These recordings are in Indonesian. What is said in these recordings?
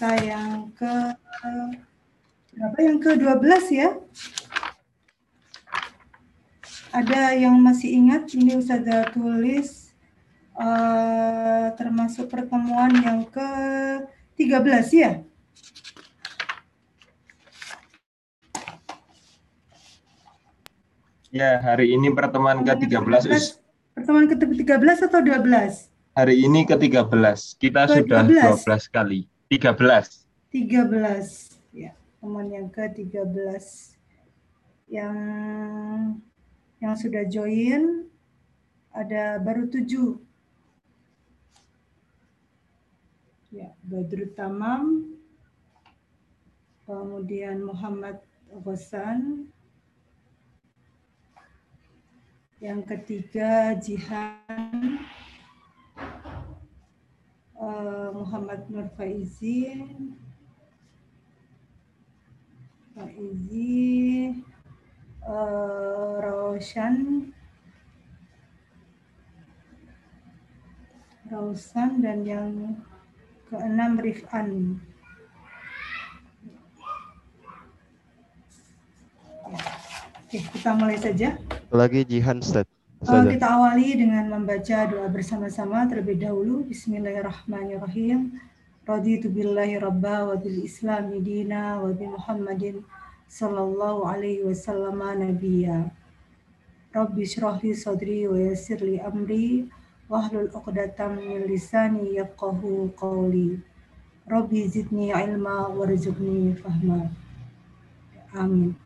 kita yang ke berapa yang ke-12 ya. Ada yang masih ingat ini Ustazah tulis uh, termasuk pertemuan yang ke-13 ya? Ya, hari ini pertemuan ke-13. Pertemuan ke-13 atau 12? Hari ini ke-13. Kita ke sudah 12 kali. 13. 13. Ya, teman yang ke-13 yang yang sudah join ada baru 7. Ya, Badrut Tamam, kemudian Muhammad Ghassan, yang ketiga Jihan uh, Muhammad Nur Faizi Faizi uh, Roshan Rausan dan yang keenam Rifan. Oke, kita mulai saja. Lagi Jihan Ustaz. Uh, kita awali dengan membaca doa bersama-sama terlebih dahulu. Bismillahirrahmanirrahim. Raditu billahi rabba wa bil islami dina wa bi Muhammadin sallallahu alaihi wasallam nabiyya. Rabbi syrah sadri wa yassir li amri wahlul 'uqdatam min lisani yafqahu qawli. Rabbi zidni ilma warzuqni fahma. Amin.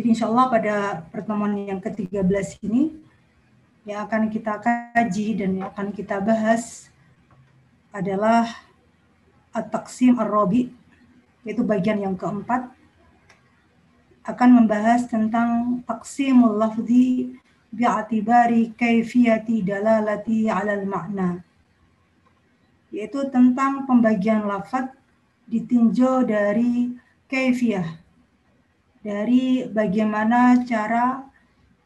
Jadi insya Allah pada pertemuan yang ke-13 ini yang akan kita kaji dan yang akan kita bahas adalah At-Taqsim Ar-Rabi, yaitu bagian yang keempat, akan membahas tentang Taqsimul Lafzi bi'atibari kaifiyati dalalati alal makna, yaitu tentang pembagian lafaz ditinjau dari kaifiyah, dari bagaimana cara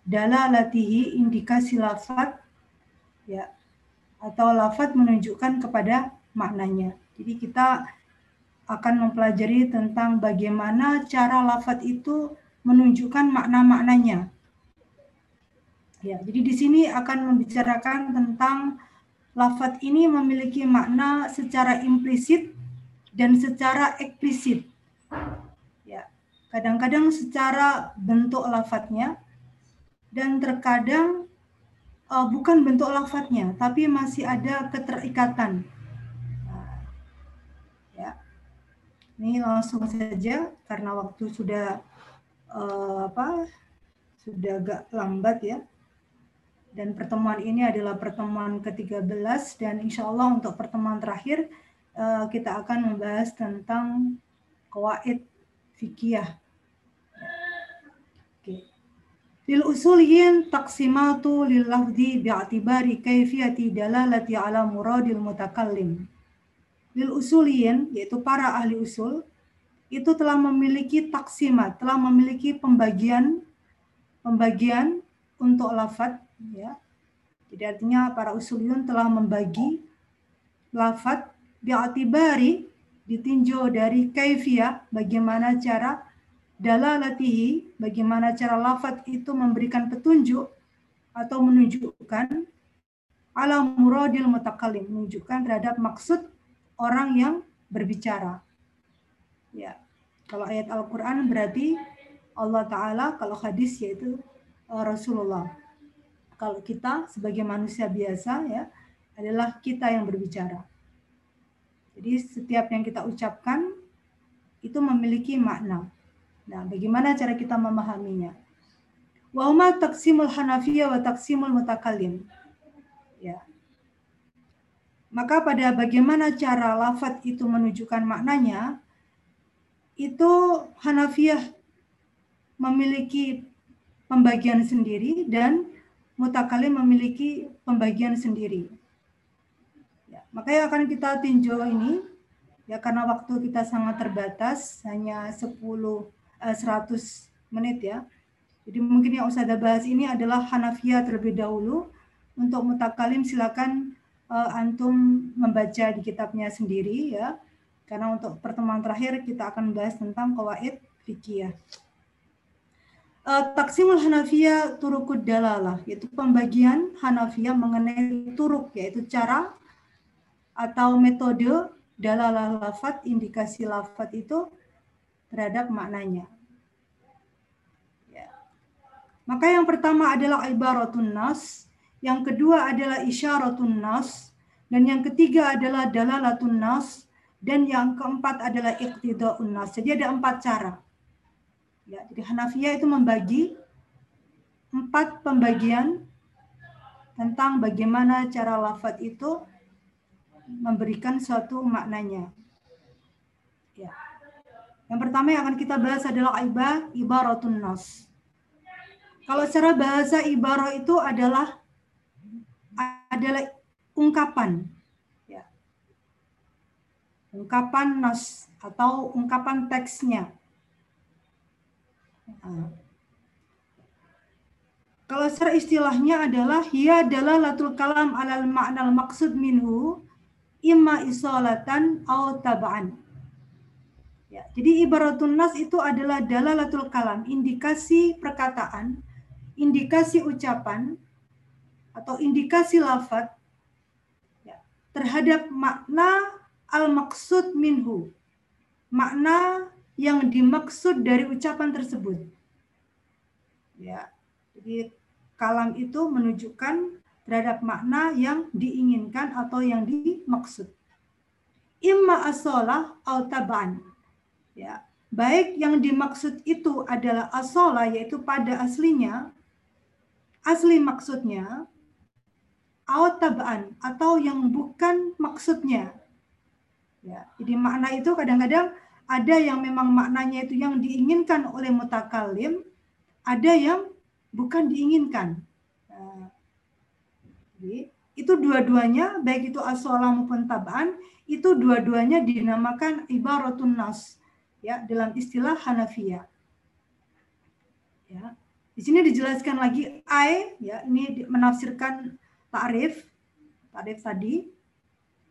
dalalatihi indikasi lafat ya atau lafat menunjukkan kepada maknanya. Jadi kita akan mempelajari tentang bagaimana cara lafat itu menunjukkan makna-maknanya. Ya, jadi di sini akan membicarakan tentang lafat ini memiliki makna secara implisit dan secara eksplisit. Kadang-kadang secara bentuk lafadznya dan terkadang uh, bukan bentuk lafadznya, tapi masih ada keterikatan. Nah, ya, ini langsung saja karena waktu sudah uh, apa sudah agak lambat ya. Dan pertemuan ini adalah pertemuan ke-13 dan insya Allah untuk pertemuan terakhir uh, kita akan membahas tentang kawaid fikih Taqsimatu lil lafzi bi'atibari kaifiyati dalalati ala muradil mutakallim. Lil usuliyin yaitu para ahli usul itu telah memiliki taksimat, telah memiliki pembagian pembagian untuk lafat ya. Jadi artinya para usuliyun telah membagi lafat bi'atibari ditinjau dari kaifiyah bagaimana cara dalalatihi bagaimana cara lafat itu memberikan petunjuk atau menunjukkan ala muradil mutakalim menunjukkan terhadap maksud orang yang berbicara. Ya. Kalau ayat Al-Qur'an berarti Allah taala, kalau hadis yaitu uh, Rasulullah. Kalau kita sebagai manusia biasa ya adalah kita yang berbicara. Jadi setiap yang kita ucapkan itu memiliki makna. Nah, bagaimana cara kita memahaminya? Wa huma taqsimul hanafiyah wa taqsimul mutakallim. Ya. Maka pada bagaimana cara lafat itu menunjukkan maknanya, itu Hanafiyah memiliki pembagian sendiri dan mutakalim memiliki pembagian sendiri. Ya, makanya akan kita tinjau ini ya karena waktu kita sangat terbatas hanya 10 100 eh, menit ya. Jadi mungkin yang Ustazah bahas ini adalah Hanafiyah terlebih dahulu. Untuk mutakalim silakan uh, antum membaca di kitabnya sendiri ya. Karena untuk pertemuan terakhir kita akan bahas tentang kawaid fikih. Uh, Taksimul Hanafiyah turukud dalalah, yaitu pembagian Hanafiyah mengenai turuk, yaitu cara atau metode dalalah lafat, indikasi lafat itu terhadap maknanya. Maka yang pertama adalah ibaratun nas, yang kedua adalah isyaratun nas, dan yang ketiga adalah dalalatun nas, dan yang keempat adalah iqtidaun nas. Jadi ada empat cara. Ya, jadi Hanafiyah itu membagi empat pembagian tentang bagaimana cara lafat itu memberikan suatu maknanya. Ya. Yang pertama yang akan kita bahas adalah ibah ibaratun nas. Kalau secara bahasa ibarah itu adalah adalah ungkapan ya. ungkapan nas atau ungkapan teksnya nah. kalau secara istilahnya adalah hiya adalah latul kalam alal ma'nal maksud minhu imma isolatan atau taba'an ya, jadi ibaratun nas itu adalah dalalatul kalam indikasi perkataan indikasi ucapan atau indikasi lafat ya, terhadap makna al-maksud minhu. Makna yang dimaksud dari ucapan tersebut. Ya. Jadi kalam itu menunjukkan terhadap makna yang diinginkan atau yang dimaksud. Imma asolah atau taban. Ya. Baik yang dimaksud itu adalah asolah yaitu pada aslinya asli maksudnya atau tabaan atau yang bukan maksudnya. Ya, jadi makna itu kadang-kadang ada yang memang maknanya itu yang diinginkan oleh mutakalim, ada yang bukan diinginkan. Nah, jadi itu dua-duanya baik itu asolah maupun tabaan itu dua-duanya dinamakan ibaratun nas ya dalam istilah Hanafiyah. Ya. Di sini dijelaskan lagi ai ya ini menafsirkan ta'rif, ta'rif tadi,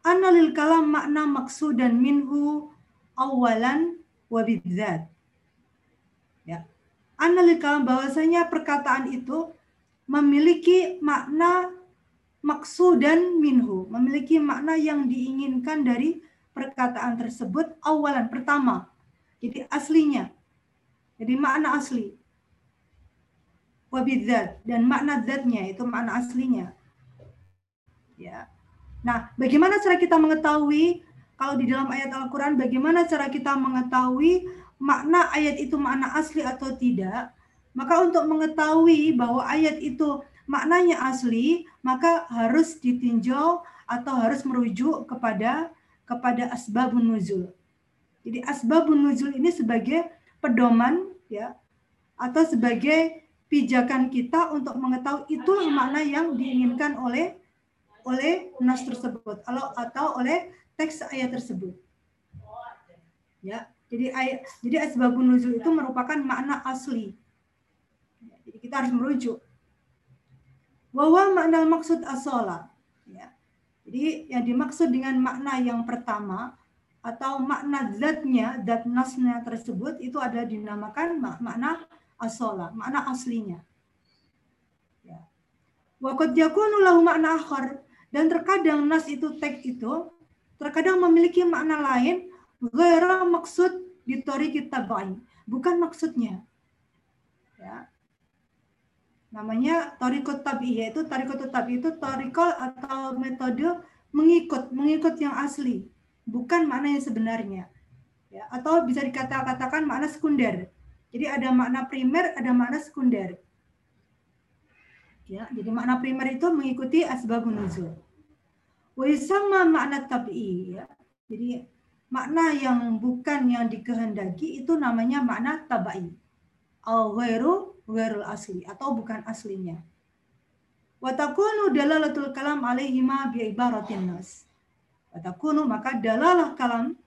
analil kalam makna maksud dan minhu awalan wa bidzat. Ya. Analil kalam bahwasanya perkataan itu memiliki makna maksud dan minhu, memiliki makna yang diinginkan dari perkataan tersebut awalan pertama. Jadi aslinya. Jadi makna asli. Wabidzat dan makna zatnya itu makna aslinya. Ya. Nah, bagaimana cara kita mengetahui kalau di dalam ayat Al-Qur'an bagaimana cara kita mengetahui makna ayat itu makna asli atau tidak? Maka untuk mengetahui bahwa ayat itu maknanya asli, maka harus ditinjau atau harus merujuk kepada kepada asbabun nuzul. Jadi asbabun nuzul ini sebagai pedoman ya atau sebagai pijakan kita untuk mengetahui itulah makna yang diinginkan oleh oleh nas tersebut atau atau oleh teks ayat tersebut. Ya, jadi ayat jadi asbabun nuzul itu merupakan makna asli. Jadi kita harus merujuk. Bahwa makna maksud asola. Ya. Jadi yang dimaksud dengan makna yang pertama atau makna zatnya, zat nasnya tersebut itu ada dinamakan makna asola, makna aslinya. Ya. Waktu yakunu lahu makna akhar dan terkadang nas itu teks itu terkadang memiliki makna lain gara maksud di kita bain bukan maksudnya. Ya. Namanya torikot tabi yaitu torikot tabi itu torikot atau metode mengikut mengikut yang asli bukan makna yang sebenarnya. Ya. Atau bisa dikatakan makna sekunder jadi ada makna primer ada makna sekunder Ya, jadi makna primer itu mengikuti asbabun nuzul. Wa sama makna tabi'i ya. Jadi makna yang bukan yang dikehendaki itu namanya makna tabai. Al ghairu ghairul asli atau bukan aslinya. Wa takunu dalalatul kalam alaihi ma bi ibaratin nas. Wa takunu maka dalalah kalam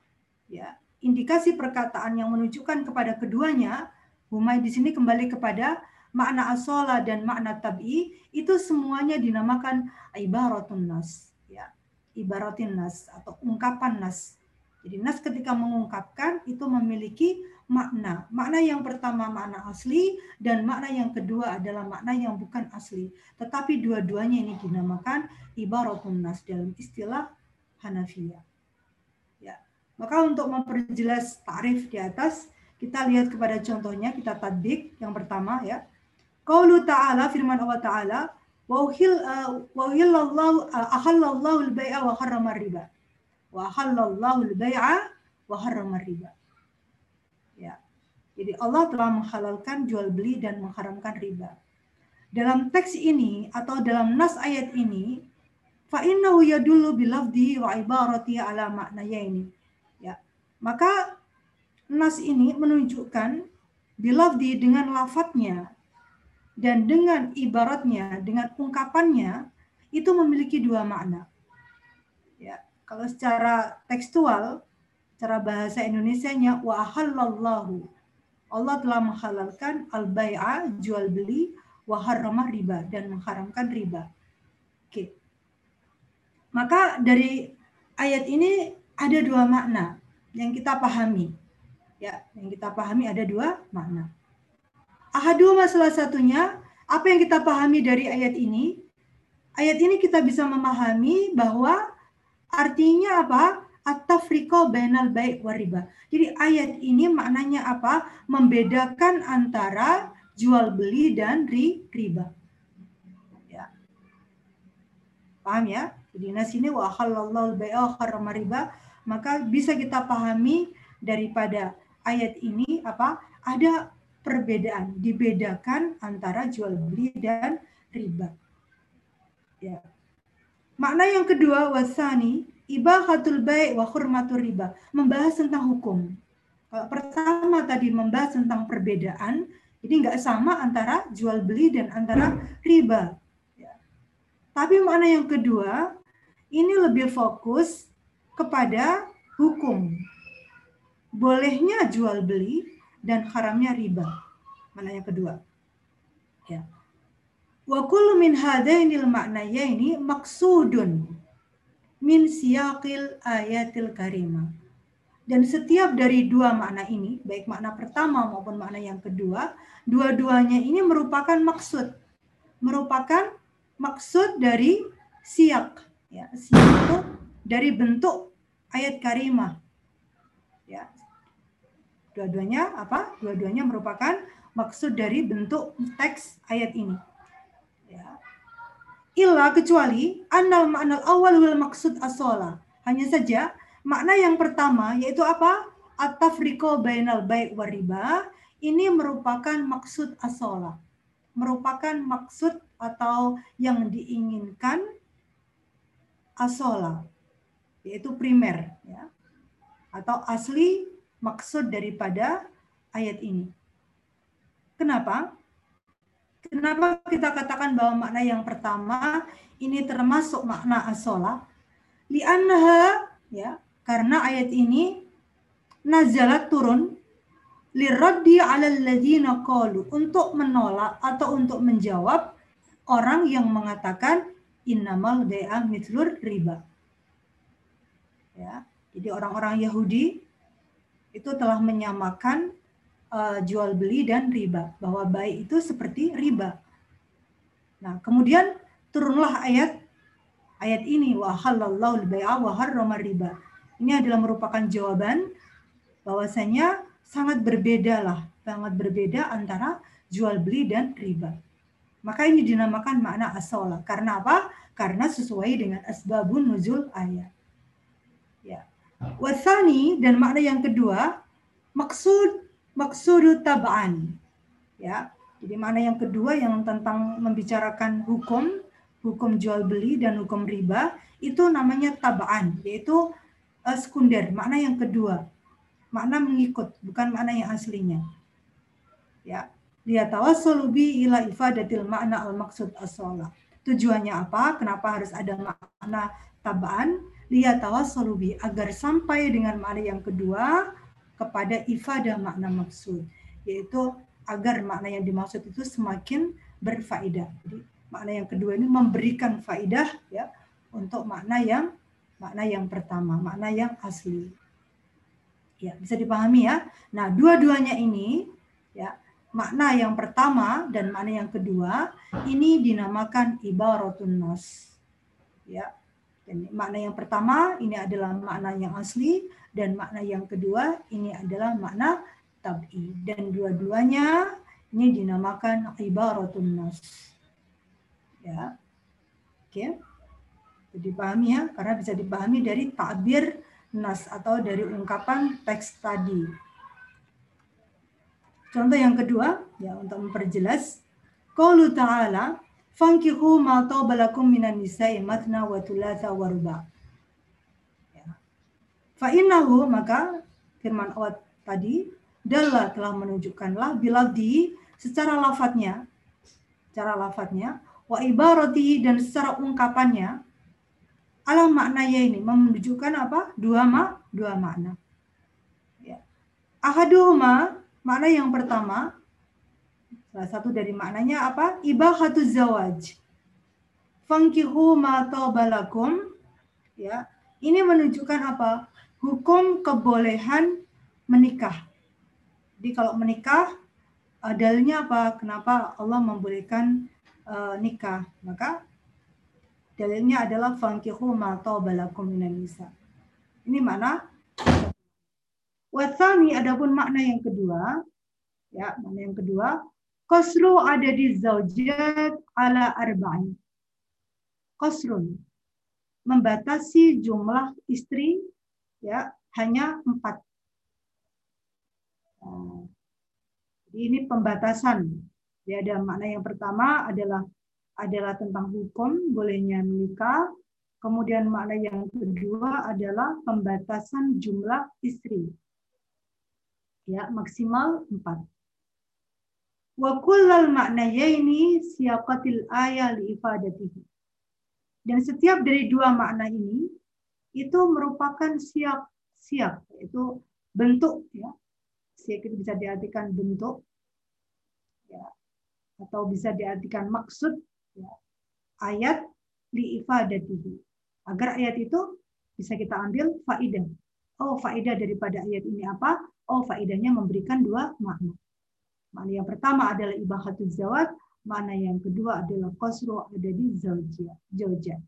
ya indikasi perkataan yang menunjukkan kepada keduanya Humay di sini kembali kepada makna asola dan makna tabi itu semuanya dinamakan ibaratun nas ya ibaratin nas atau ungkapan nas. Jadi nas ketika mengungkapkan itu memiliki makna. Makna yang pertama makna asli dan makna yang kedua adalah makna yang bukan asli. Tetapi dua-duanya ini dinamakan ibaratun nas dalam istilah Hanafiyah. Ya. Maka untuk memperjelas tarif di atas, kita lihat kepada contohnya, kita tadik yang pertama ya. Qaulu ta'ala firman Allah ta'ala wa uhillallahu uh, ahallallahu al-bai'a wa harrama riba wa halallahu al-bai'a wa harrama riba. Ya. Jadi Allah telah menghalalkan jual beli dan mengharamkan riba. Dalam teks ini atau dalam nas ayat ini fa innahu yadullu bilafdi wa ibarati ala maknanya ini. Ya. Maka nas ini menunjukkan bilafdi dengan lafadznya dan dengan ibaratnya, dengan ungkapannya itu memiliki dua makna. Ya. Kalau secara tekstual, cara bahasa Indonesia-nya wa halallahu. Allah telah menghalalkan al-bai'a, jual beli, wa harrama riba dan mengharamkan riba. Oke. Maka dari ayat ini ada dua makna yang kita pahami. Ya, yang kita pahami ada dua makna. Ahadu masalah satunya, apa yang kita pahami dari ayat ini? Ayat ini kita bisa memahami bahwa Artinya apa? At-tafriqo bainal baik wariba. Jadi ayat ini maknanya apa? Membedakan antara jual beli dan ri, riba. Ya. Paham ya? Jadi nas ini wa halallahu riba, maka bisa kita pahami daripada ayat ini apa? Ada perbedaan, dibedakan antara jual beli dan riba. Ya. Makna yang kedua wasani ibahatul baik wa hurmatur riba, membahas tentang hukum. Pertama tadi membahas tentang perbedaan, jadi nggak sama antara jual beli dan antara riba. Ya. Tapi makna yang kedua, ini lebih fokus kepada hukum. Bolehnya jual beli dan haramnya riba. Mana yang kedua? Ya. Wa kullu min hadainil ma'nayaini maksudun min siyaqil ayatil karimah. Dan setiap dari dua makna ini, baik makna pertama maupun makna yang kedua, dua-duanya ini merupakan maksud. Merupakan maksud dari siak. Ya, siak itu dari bentuk ayat karimah. Ya. Dua-duanya apa? Dua-duanya merupakan maksud dari bentuk teks ayat ini. Ya. Illa kecuali annal ma'nal awal wal maksud asola. Hanya saja makna yang pertama yaitu apa? At-tafriqo bainal baik wariba ini merupakan maksud asola. Merupakan maksud atau yang diinginkan asola yaitu primer ya. Atau asli maksud daripada ayat ini. Kenapa? Kenapa kita katakan bahwa makna yang pertama ini termasuk makna asola? Li'annaha ya, karena ayat ini nazalat turun liraddi 'ala alladziina qalu untuk menolak atau untuk menjawab orang yang mengatakan innamal bai'a mithlur riba. Ya, jadi orang-orang Yahudi itu telah menyamakan uh, jual beli dan riba bahwa baik itu seperti riba. Nah, kemudian turunlah ayat ayat ini wa halallahu al-bai'a riba. Ini adalah merupakan jawaban bahwasanya sangat berbeda lah, sangat berbeda antara jual beli dan riba. Maka ini dinamakan makna asola. Karena apa? Karena sesuai dengan asbabun nuzul ayat. Wasani dan makna yang kedua, maksud maksudut tab'an. Ya. Jadi mana yang kedua yang tentang membicarakan hukum, hukum jual beli dan hukum riba itu namanya tab'an, yaitu uh, sekunder, makna yang kedua. Makna mengikut, bukan makna yang aslinya. Ya. Liyatawassalu bi ila ifadatil makna al-maksud as Tujuannya apa? Kenapa harus ada makna tab'an? Liyatawassalu bi agar sampai dengan makna yang kedua kepada ifadah makna maksud, yaitu agar makna yang dimaksud itu semakin berfaedah. Jadi makna yang kedua ini memberikan faedah ya untuk makna yang makna yang pertama, makna yang asli. Ya, bisa dipahami ya. Nah, dua-duanya ini ya, makna yang pertama dan makna yang kedua ini dinamakan ibaratun nas. Ya. Dan makna yang pertama ini adalah makna yang asli dan makna yang kedua ini adalah makna tab'i dan dua-duanya ini dinamakan ibaratun nas. Ya. Oke. Jadi dipahami ya, karena bisa dipahami dari takbir nas atau dari ungkapan teks tadi. Contoh yang kedua, ya untuk memperjelas, qaulu ta'ala fankihu ma balakum minan nisa'i matna wa thulatha wa ruba. Ya. Fa innahu maka firman Allah tadi dalla telah menunjukkanlah bila di secara lafadznya secara lafadznya wa ibarati dan secara ungkapannya alam maknanya ini menunjukkan apa? Dua ma, dua makna. Ya. Ahaduhuma makna yang pertama salah satu dari maknanya apa? Ibahatu zawaj. Fankihu ma balakum. Ya. Ini menunjukkan apa? Hukum kebolehan menikah. Jadi kalau menikah dalilnya apa? Kenapa Allah membolehkan uh, nikah? Maka Dalilnya adalah fankihu ma balakum minan nisa. Ini mana? Wasani adapun makna yang kedua, ya, makna yang kedua, kosru ada di zaujat ala arba'in. Kosrun membatasi jumlah istri ya hanya empat. Nah, ini pembatasan. Ya, ada makna yang pertama adalah adalah tentang hukum bolehnya menikah. Kemudian makna yang kedua adalah pembatasan jumlah istri. Ya, maksimal empat. Wa kullal maknayaini siaqatil ayah ifadatihi. Dan setiap dari dua makna ini itu merupakan siap siap yaitu bentuk ya. Siap itu bisa diartikan bentuk ya atau bisa diartikan maksud ya, ayat li ifadatihi. Agar ayat itu bisa kita ambil faidah. Oh, faidah daripada ayat ini apa? Oh, faidahnya memberikan dua makna. Makna yang pertama adalah ibahatul zawat, makna yang kedua adalah qasru ada di zawjah.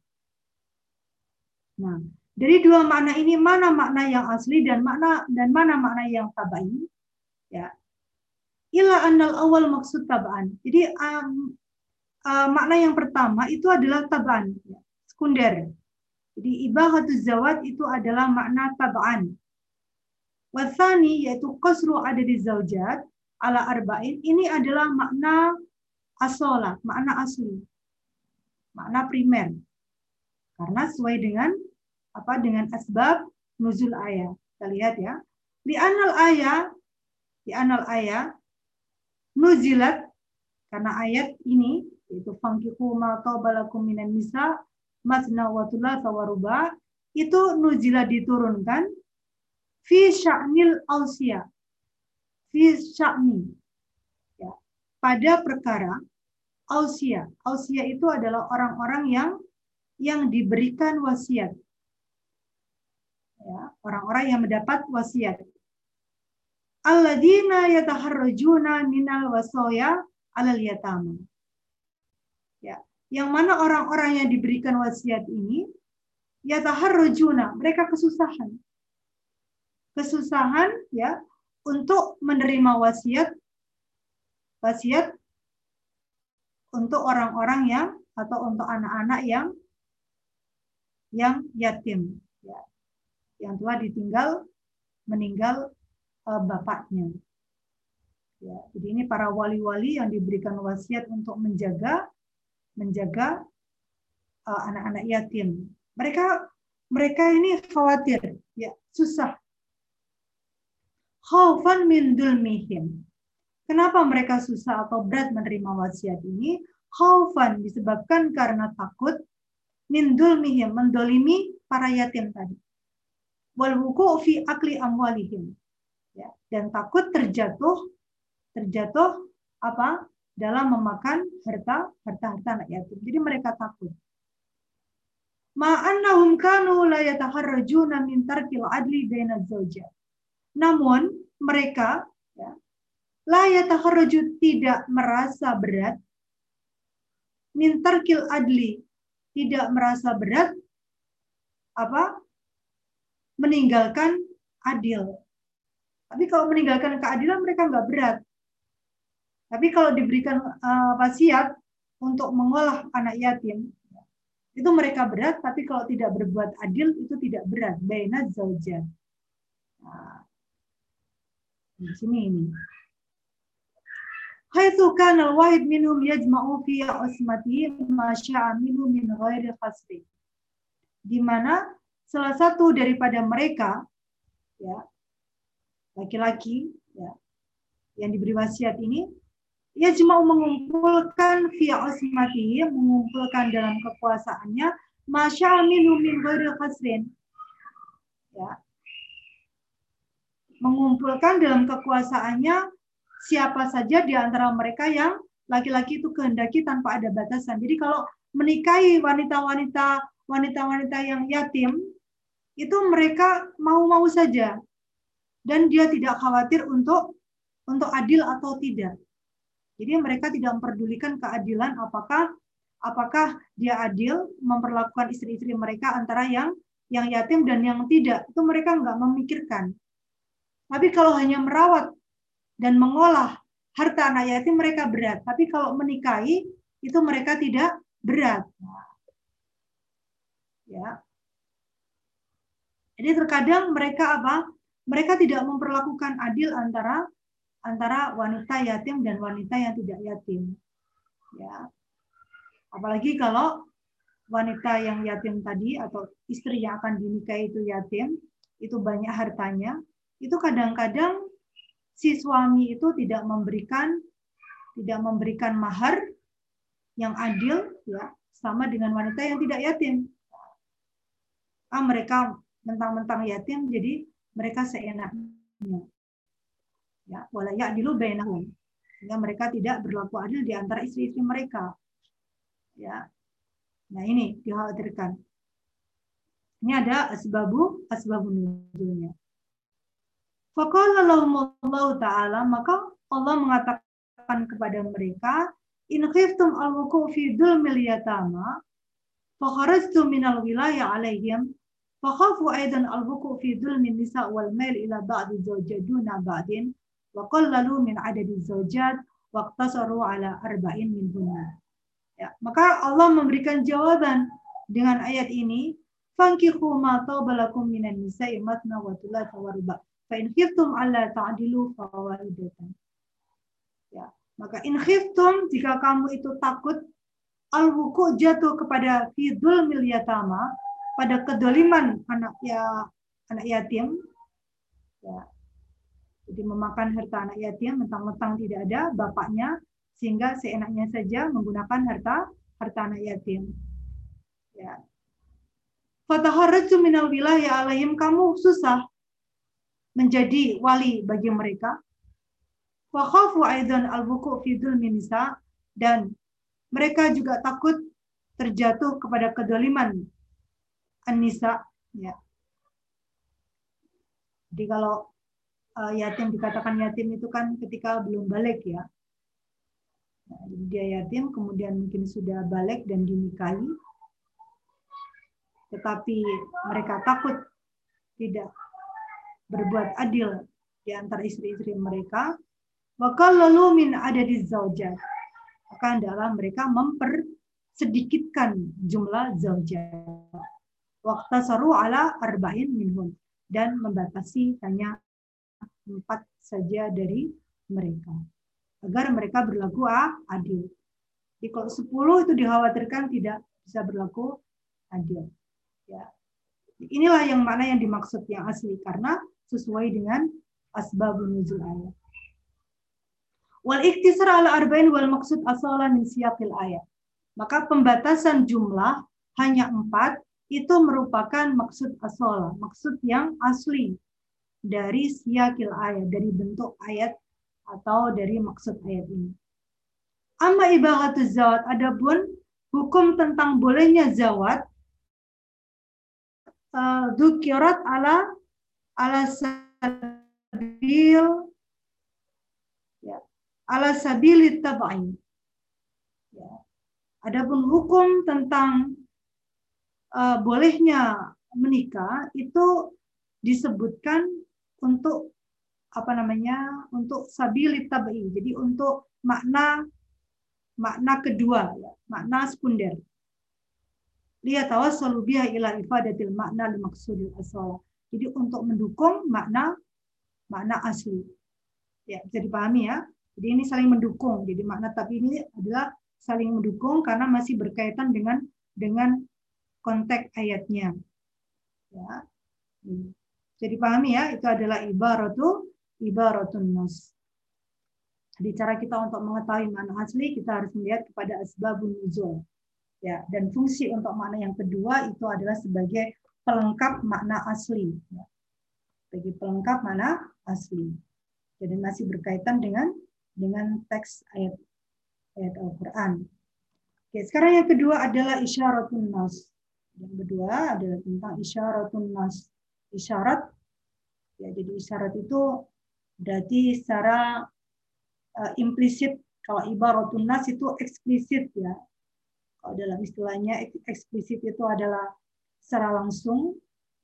Nah, dari dua makna ini mana makna yang asli dan makna dan mana makna yang tabai? Ya. Ila annal awal maksud tabaan. Jadi um, uh, makna yang pertama itu adalah taban, ya, sekunder. Jadi ibahatuz zawat itu adalah makna taban. Wasani yaitu qasru ada di zaujat ala arba'in ini adalah makna asola, makna asli. Makna primer. Karena sesuai dengan apa dengan asbab nuzul ayat. Kita lihat ya. Di anal ayat di anal ayat nuzilat karena ayat ini yaitu fangkihu ma balakum minan nisa masna wa thulatha wa ruba itu nuzila diturunkan fi sya'nil ausia fi sya'ni ya. Pada perkara ausia. Ausia itu adalah orang-orang yang yang diberikan wasiat. Ya orang-orang yang mendapat wasiat. Alladzina yataharrajuna minal wasaya alal yatama. Ya, yang mana orang-orang yang diberikan wasiat ini ya taharrujuna, mereka kesusahan. Kesusahan ya untuk menerima wasiat wasiat untuk orang-orang yang atau untuk anak-anak yang yang yatim ya yang telah ditinggal meninggal uh, bapaknya ya jadi ini para wali-wali yang diberikan wasiat untuk menjaga menjaga uh, anak-anak uh, yatim. Mereka mereka ini khawatir, ya susah. Khaufan min dulmihim. Kenapa mereka susah atau berat menerima wasiat ini? Khaufan disebabkan karena takut min dulmihim, mendolimi para yatim tadi. Wal fi akli amwalihim. Ya, dan takut terjatuh terjatuh apa dalam memakan harta harta harta anak yatim. Jadi mereka takut. ma'annahum kanu la yataharrajuna min tarkil adli baina zawjat. Namun mereka ya, la yataharraju tidak merasa berat min tarkil adli tidak merasa berat apa meninggalkan adil. Tapi kalau meninggalkan keadilan mereka nggak berat. Tapi kalau diberikan uh, wasiat untuk mengolah anak yatim, itu mereka berat, tapi kalau tidak berbuat adil itu tidak berat. Baina zaujan. Nah, di sini ini. Haitsu kana al-wahid minhum yajma'u fi asmati ma sya'a minhu min ghairi khasri. Di mana salah satu daripada mereka ya laki-laki ya yang diberi wasiat ini ia cuma mengumpulkan via osmati, mengumpulkan dalam kekuasaannya, masya minum min. Ya. Mengumpulkan dalam kekuasaannya siapa saja di antara mereka yang laki-laki itu kehendaki tanpa ada batasan. Jadi kalau menikahi wanita-wanita wanita-wanita yang yatim, itu mereka mau-mau saja. Dan dia tidak khawatir untuk untuk adil atau tidak. Jadi mereka tidak memperdulikan keadilan apakah apakah dia adil memperlakukan istri-istri mereka antara yang yang yatim dan yang tidak. Itu mereka nggak memikirkan. Tapi kalau hanya merawat dan mengolah harta anak yatim mereka berat. Tapi kalau menikahi itu mereka tidak berat. Ya. Jadi terkadang mereka apa? Mereka tidak memperlakukan adil antara antara wanita yatim dan wanita yang tidak yatim. Ya. Apalagi kalau wanita yang yatim tadi atau istri yang akan dinikahi itu yatim, itu banyak hartanya, itu kadang-kadang si suami itu tidak memberikan tidak memberikan mahar yang adil ya sama dengan wanita yang tidak yatim. Ah mereka mentang-mentang yatim jadi mereka seenaknya. Ya wala ya'dilu bainahum. Sehingga mereka tidak berlaku adil di antara istri-istri mereka. Ya. Nah ini dikhawatirkan. Ini ada asbabu asbabun nuzulnya Faqala Allah ta'ala, maka Allah mengatakan kepada mereka, In khiftum al-wuku fi dhulmil yatama, fakharajtu minal wilayah alaihim, fakhafu aidan al-wuku fi dul min nisa wal mail ila ba'di zawjaduna ba'din, wa qallalu min adadi zawjad, waqtasaru ala arba'in min hunna. Ya, maka Allah memberikan jawaban dengan ayat ini, Fankihu ma taubalakum minan nisa'i matna wa tulatha wa ruba. In khiftum alla ta'dilu fawahidatan. Ya, maka in khiftum jika kamu itu takut al jatuh kepada fidul milyatama pada kedoliman anak ya anak yatim ya jadi memakan harta anak yatim mentang-mentang tidak ada bapaknya sehingga seenaknya saja menggunakan harta harta anak yatim. Ya. Fataharraju minal wilayah alaihim kamu susah menjadi wali bagi mereka. Fakhafu aidan al-buku fi nisa dan mereka juga takut terjatuh kepada kedoliman an-nisa ya. Jadi kalau uh, yatim dikatakan yatim itu kan ketika belum balik ya. Nah, dia yatim kemudian mungkin sudah balik dan dinikahi, tetapi mereka takut tidak berbuat adil di antara istri-istri mereka. Maka lalu min ada di zaujat. Maka adalah mereka mempersedikitkan jumlah zaujat. Waktu saru ala arba'in minhum dan membatasi hanya empat saja dari mereka agar mereka berlaku adil. Jadi kalau sepuluh itu dikhawatirkan tidak bisa berlaku adil. Ya. Inilah yang mana yang dimaksud yang asli karena sesuai dengan asbabun nuzul ayat. Wal iktisar ala arba'in wal maksud asalan min siyaqil ayat. Maka pembatasan jumlah hanya empat itu merupakan maksud asal, maksud yang asli dari siakil ayat, dari bentuk ayat atau dari maksud ayat ini. Amma ibahatu zawat, adapun hukum tentang bolehnya zawat, uh, dukirat ala ala sabil ya, ala sabil tabain. Ya. Adapun hukum tentang uh, bolehnya menikah itu disebutkan untuk apa namanya untuk sabilit tabai jadi untuk makna makna kedua ya makna sekunder lihat tawassalu biha ila ifadatil makna maksudil asal jadi untuk mendukung makna makna asli. Ya bisa dipahami ya. Jadi ini saling mendukung. Jadi makna tapi ini adalah saling mendukung karena masih berkaitan dengan dengan konteks ayatnya. Ya. Jadi pahami ya itu adalah ibaratu ibaratun nas. Jadi cara kita untuk mengetahui mana asli kita harus melihat kepada asbabun nuzul. Ya, dan fungsi untuk makna yang kedua itu adalah sebagai pelengkap makna asli. Bagi pelengkap mana asli. Jadi masih berkaitan dengan dengan teks ayat ayat Al-Qur'an. Oke, sekarang yang kedua adalah isyaratun nas. Yang kedua adalah tentang isyaratun nas. Isyarat ya jadi isyarat itu Berarti secara uh, implisit kalau ibaratun nas itu eksplisit ya. Kalau dalam istilahnya eksplisit itu adalah secara langsung,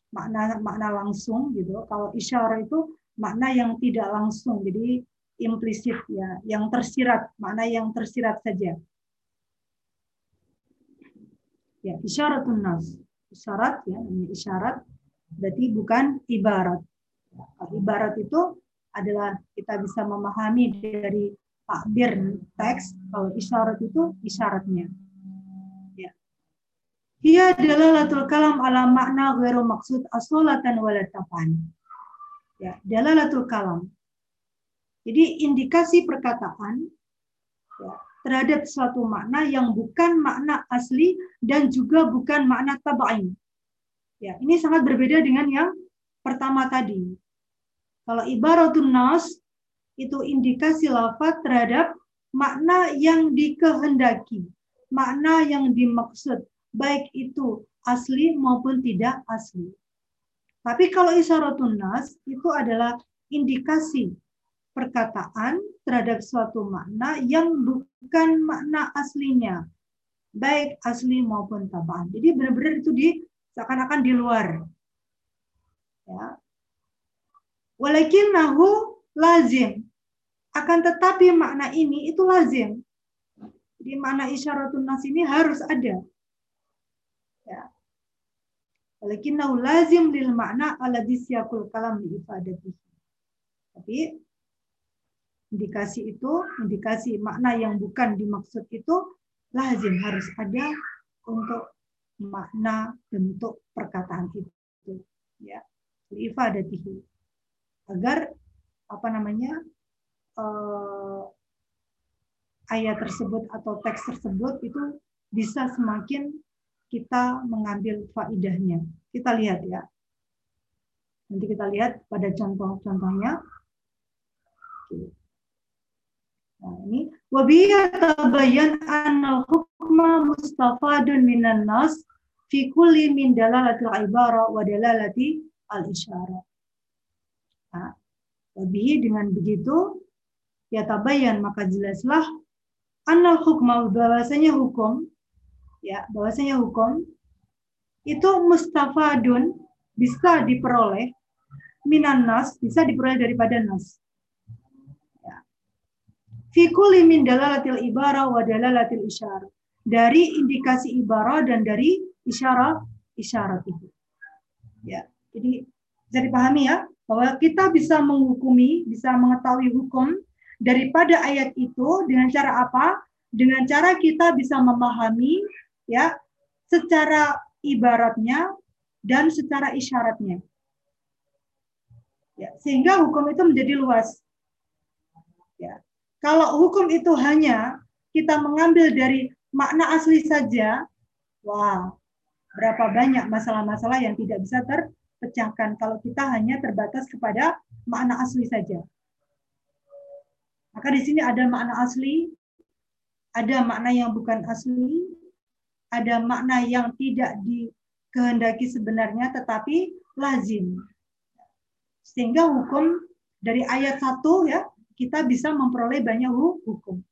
makna makna langsung gitu. Kalau isyarat itu makna yang tidak langsung, jadi implisit ya, yang tersirat, makna yang tersirat saja. Ya, isyaratun nas. Isyarat ya, ini isyarat berarti bukan ibarat. ibarat itu adalah kita bisa memahami dari takbir teks kalau isyarat itu isyaratnya ya ia adalah latul kalam ala makna ghairu maksud asolatan walatapan ya dalalatul kalam. Jadi indikasi perkataan ya, terhadap suatu makna yang bukan makna asli dan juga bukan makna tabain ya ini sangat berbeda dengan yang pertama tadi. Kalau ibaratun nas itu indikasi lafaz terhadap makna yang dikehendaki, makna yang dimaksud, baik itu asli maupun tidak asli. Tapi kalau isyaratun nas itu adalah indikasi perkataan terhadap suatu makna yang bukan makna aslinya, baik asli maupun tabaan. Jadi benar-benar itu di seakan-akan di luar. Ya, nahu lazim. Akan tetapi makna ini itu lazim. Jadi makna isyaratun nas ini harus ada. Ya. nahu lazim lil makna ala disyakul kalam di ifadati. Tapi indikasi itu, indikasi makna yang bukan dimaksud itu lazim harus ada untuk makna bentuk perkataan itu ya ifadatihi agar apa namanya uh, ayat tersebut atau teks tersebut itu bisa semakin kita mengambil faidahnya. Kita lihat ya. Nanti kita lihat pada contoh-contohnya. Nah, ini wabiya tabayyan anal hukma mustafadun minan nas fi kulli min dalalatil ibara wa dalalati al isyara. Nah, dengan begitu ya tabayan maka jelaslah anal hukma bahwasanya hukum ya bahwasanya hukum itu mustafadun bisa diperoleh minan nas bisa diperoleh daripada nas ya. fi kulli min dalalatil ibara wa dalalatil isyara dari indikasi ibara dan dari isyarat isyarat itu ya jadi bisa dipahami ya bahwa kita bisa menghukumi, bisa mengetahui hukum daripada ayat itu dengan cara apa? Dengan cara kita bisa memahami ya secara ibaratnya dan secara isyaratnya. Ya, sehingga hukum itu menjadi luas. Ya. Kalau hukum itu hanya kita mengambil dari makna asli saja, wah, berapa banyak masalah-masalah yang tidak bisa ter pecahkan kalau kita hanya terbatas kepada makna asli saja. Maka di sini ada makna asli, ada makna yang bukan asli, ada makna yang tidak di kehendaki sebenarnya tetapi lazim. Sehingga hukum dari ayat satu ya kita bisa memperoleh banyak hukum.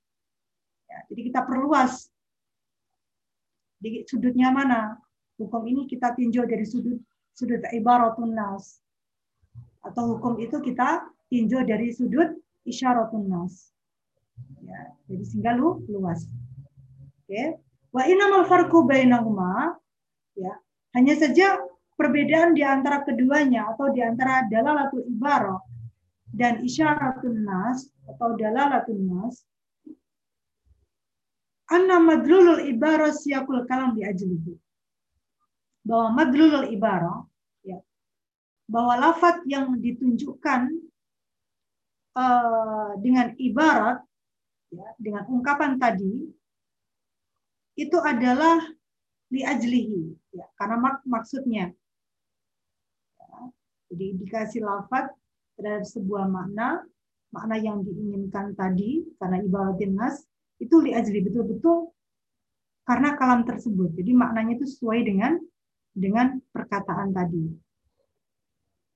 Ya, jadi kita perluas di sudutnya mana hukum ini kita tinjau dari sudut sudut ibaratun nas atau hukum itu kita tinjau dari sudut isyaratun nas. Ya, jadi sehingga lu luas. Oke. Wa inamal farqu bainahuma ya, hanya saja perbedaan di antara keduanya atau di antara dalalatul ibarah dan isyaratun nas atau dalalatul nas anna madlulul ibarah siyakul kalam di ajlihi. Bahwa madlulul ibarah ya, bahwa lafat yang ditunjukkan uh, dengan ibarat ya, dengan ungkapan tadi itu adalah liajlihi ya, karena mak maksudnya. Ya, jadi dikasih lafat terhadap sebuah makna makna yang diinginkan tadi karena ibaratin nas itu liajli betul-betul karena kalam tersebut. Jadi maknanya itu sesuai dengan dengan perkataan tadi.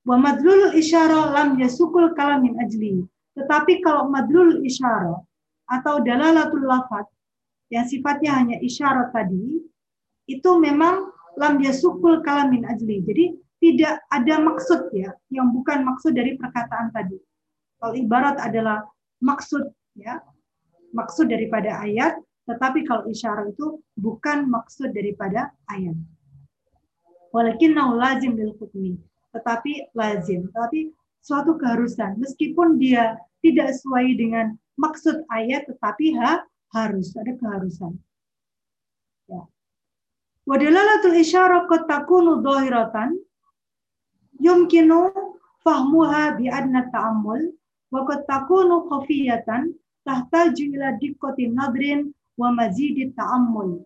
Wa madlul isyara lam yasukul kalam min ajli. Tetapi kalau madlul isyara atau dalalatul lafat yang sifatnya hanya isyarat tadi itu memang lam yasukul kalamin ajli. Jadi tidak ada maksud ya yang bukan maksud dari perkataan tadi. Kalau ibarat adalah maksud ya maksud daripada ayat, tetapi kalau isyarat itu bukan maksud daripada ayat. Walakin lazim hukmi, tetapi lazim, tetapi suatu keharusan meskipun dia tidak sesuai dengan maksud ayat tetapi ha, harus ada keharusan. Ya. Wadalalatul isyarah qad takunu dhahiratan yumkinu fahmuha bi adna ta'ammul wa qad takunu khafiyatan tahtaju ila diqqati nadrin wa mazidi ta'ammul.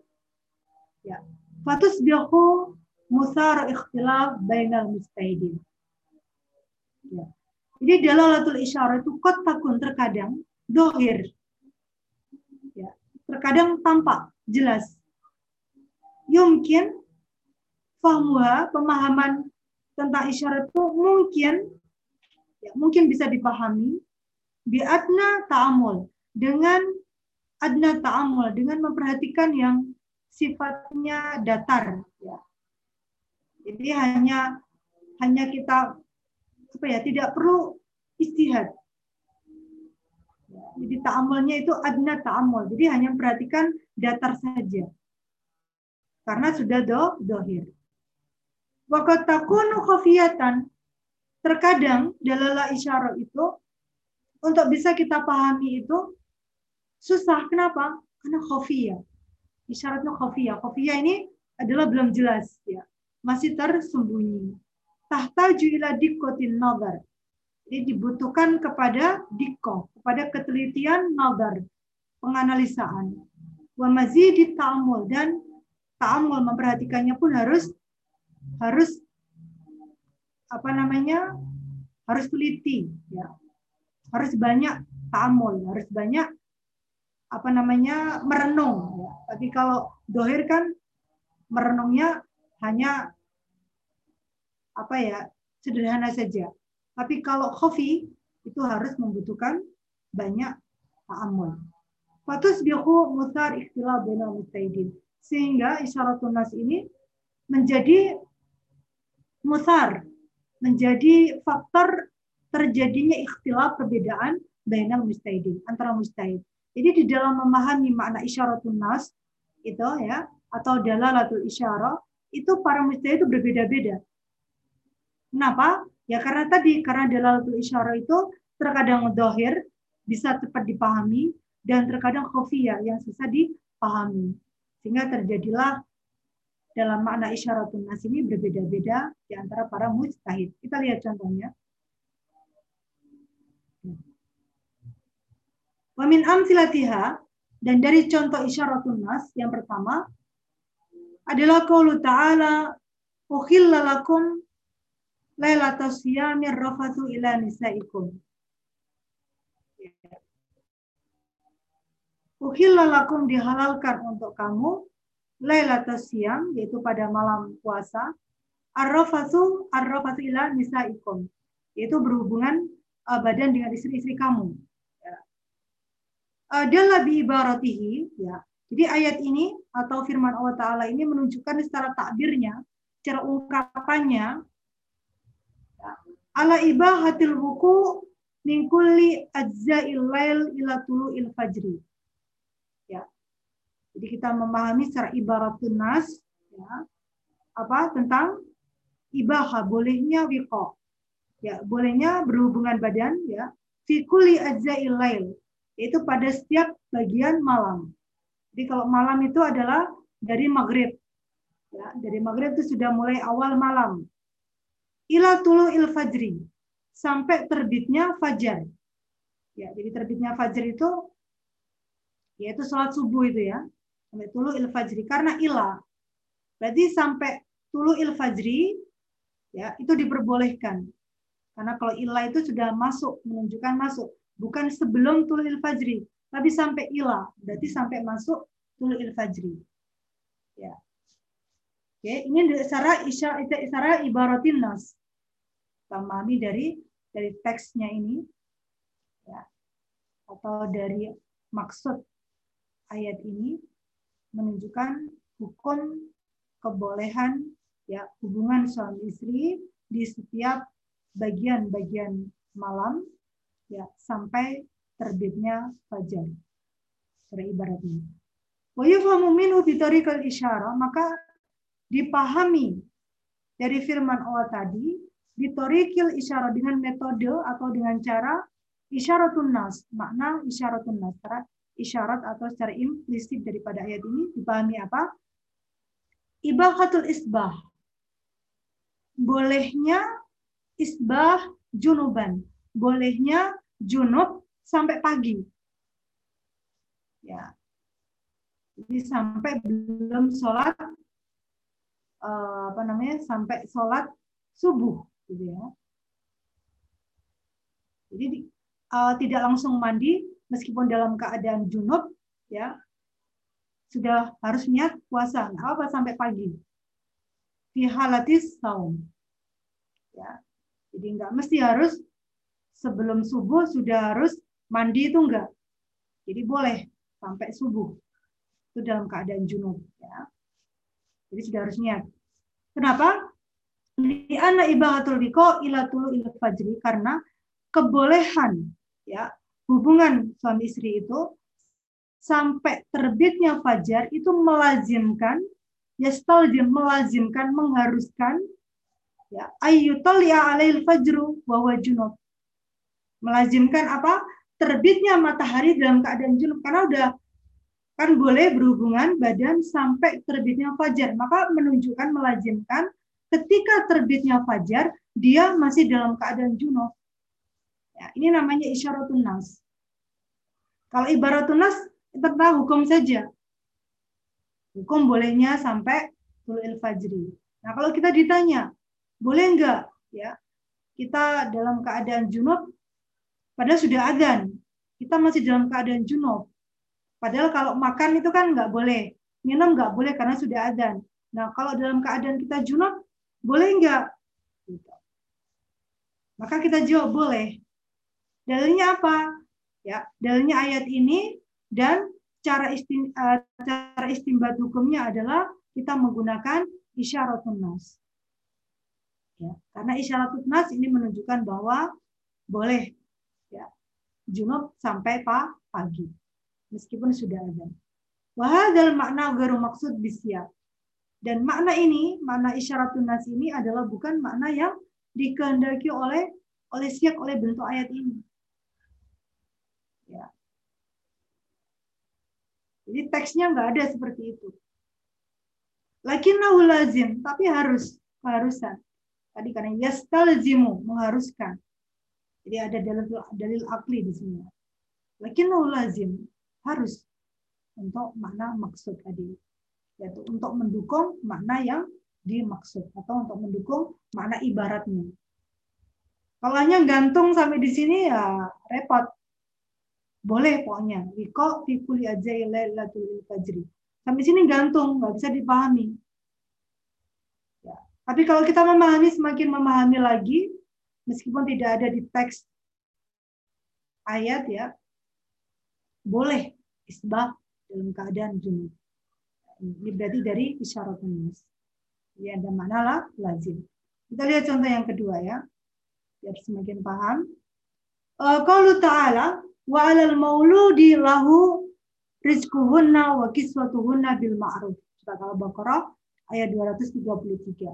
Ya. Fatusbihu musar ikhtilaf bainal mustahidin. Ya. Jadi dalalatul isyarah itu kot takun terkadang dohir terkadang tampak jelas. Yumkin fahmuha, pemahaman tentang isyarat itu mungkin ya, mungkin bisa dipahami bi adna ta'amul dengan adna ta'amul dengan memperhatikan yang sifatnya datar ya. Jadi hanya hanya kita apa ya tidak perlu istihad jadi ta'amulnya itu adna ta'amul. Jadi hanya perhatikan datar saja. Karena sudah do, dohir. Wakat takunu khafiyatan. Terkadang dalala isyarat itu untuk bisa kita pahami itu susah. Kenapa? Karena khafiyah. Isyaratnya khafiyah. Khafiyah ini adalah belum jelas ya. Masih tersembunyi. Tahtaju ila dikotin nazar jadi dibutuhkan kepada diko, kepada ketelitian nazar, penganalisaan. Wa mazidi ta'amul dan ta'amul memperhatikannya pun harus harus apa namanya? harus teliti ya. Harus banyak ta'amul, harus banyak apa namanya? merenung ya. Tapi kalau dohir kan merenungnya hanya apa ya? sederhana saja tapi kalau khofi itu harus membutuhkan banyak ta'amul. Fatus bihu musar ikhtilaf bina mustahidin. Sehingga isyaratun nas ini menjadi musar, menjadi faktor terjadinya ikhtilaf perbedaan bina mustahidin, antara mustahid. Jadi di dalam memahami makna isyaratun nas itu ya atau dalalatul isyarah itu para mustahid itu berbeda-beda. Kenapa? Ya karena tadi karena dalalatul isyarah itu terkadang dohir bisa cepat dipahami dan terkadang khofiyah yang susah dipahami. Sehingga terjadilah dalam makna isyaratun nas ini berbeda-beda di antara para mujtahid. Kita lihat contohnya. Wamin amsilatiha dan dari contoh isyaratun nas yang pertama adalah qaulu ta'ala ukhilla lakum lailatul siyamir rafathu ila nisaikum. Uhilla dihalalkan untuk kamu lailatul siam yaitu pada malam puasa arrafatu arrafatu ila nisaikum yaitu berhubungan uh, badan dengan istri-istri kamu ya. uh, dan lebih ibaratihi ya jadi ayat ini atau firman Allah Taala ini menunjukkan secara takbirnya secara ungkapannya ya, ala ibahatil wuku min kulli ajza'il lail ila tulu'il fajri. Jadi kita memahami secara ibaratun nas ya, apa tentang ibaha bolehnya wiko ya bolehnya berhubungan badan ya fikuli ajzail lail yaitu pada setiap bagian malam. Jadi kalau malam itu adalah dari maghrib ya dari maghrib itu sudah mulai awal malam ila tulu il fajri. Sampai terbitnya fajar. Ya jadi terbitnya fajar itu yaitu sholat subuh itu ya. Sampai tulu il fajri. Karena ilah berarti sampai tulu il fajri ya itu diperbolehkan. Karena kalau ilah itu sudah masuk menunjukkan masuk. Bukan sebelum tulu il fajri tapi sampai ilah berarti sampai masuk tulu il fajri. Ya. Oke ini secara isya secara ibaratin nas pahami dari dari teksnya ini ya atau dari maksud ayat ini menunjukkan hukum kebolehan ya hubungan suami istri di setiap bagian-bagian malam ya sampai terbitnya fajar. Beribaratnya. Wa yufhamu minhu isyara, maka dipahami dari firman Allah tadi bitorikil isyara dengan metode atau dengan cara isyaratun nas, makna isyaratun nas, isyarat atau secara implisit daripada ayat ini dipahami apa? Ibahatul isbah. Bolehnya isbah junuban. Bolehnya junub sampai pagi. Ya. Jadi sampai belum sholat eh, apa namanya sampai sholat subuh gitu ya. Jadi uh, tidak langsung mandi meskipun dalam keadaan junub ya sudah harus niat puasa nggak apa sampai pagi. Fi halatis saum ya. Jadi nggak mesti harus sebelum subuh sudah harus mandi itu enggak jadi boleh sampai subuh. Itu dalam keadaan junub ya. Jadi sudah harus niat kenapa di anak ibahatul biko ila tulu ila fajri karena kebolehan ya hubungan suami istri itu sampai terbitnya fajar itu melazimkan ya dia melazimkan mengharuskan ya ya alail fajru bahwa junub. Melazimkan apa? Terbitnya matahari dalam keadaan junub karena udah kan boleh berhubungan badan sampai terbitnya fajar. Maka menunjukkan melazimkan ketika terbitnya fajar dia masih dalam keadaan junub ya, ini namanya isyaratun nas kalau ibarat tunas tentang hukum saja. Hukum bolehnya sampai tulu'il fajri. Nah, kalau kita ditanya, boleh enggak ya kita dalam keadaan junub padahal sudah adzan. Kita masih dalam keadaan junub. Padahal kalau makan itu kan enggak boleh. Minum enggak boleh karena sudah adzan. Nah, kalau dalam keadaan kita junub, boleh enggak? Gitu. Maka kita jawab boleh. Dalilnya apa? Ya, dalilnya ayat ini dan cara istim, uh, cara istimbat hukumnya adalah kita menggunakan isyaratun nas. Ya, karena isyaratun nas ini menunjukkan bahwa boleh ya junub sampai pa, pagi meskipun sudah ada. Wahadal makna garu maksud bisya. Dan makna ini, makna isyaratun nas ini adalah bukan makna yang dikehendaki oleh oleh siak oleh bentuk ayat ini. Ya. Jadi teksnya nggak ada seperti itu. Lakinnahu lazim, tapi harus keharusan. Tadi karena yastalzimu mengharuskan. Jadi ada dalil dalil akli di sini. Lakinnahu lazim harus untuk makna maksud tadi yaitu untuk mendukung makna yang dimaksud atau untuk mendukung makna ibaratnya. Kalau hanya gantung sampai di sini ya repot boleh pokoknya wiko fi kulli ajai lailatul fajri Sampai sini gantung, nggak bisa dipahami. Ya. Tapi kalau kita memahami, semakin memahami lagi, meskipun tidak ada di teks ayat ya, boleh isbah dalam keadaan junub. Ini berarti dari isyarat nas. Ya, ada mana lah lazim. Kita lihat contoh yang kedua ya, biar semakin paham. Kalau uh, ta'ala wa alal mauludi lahu rizquhunna wa kiswatuhunna bil ma'ruf. Surat Al-Baqarah ayat 233.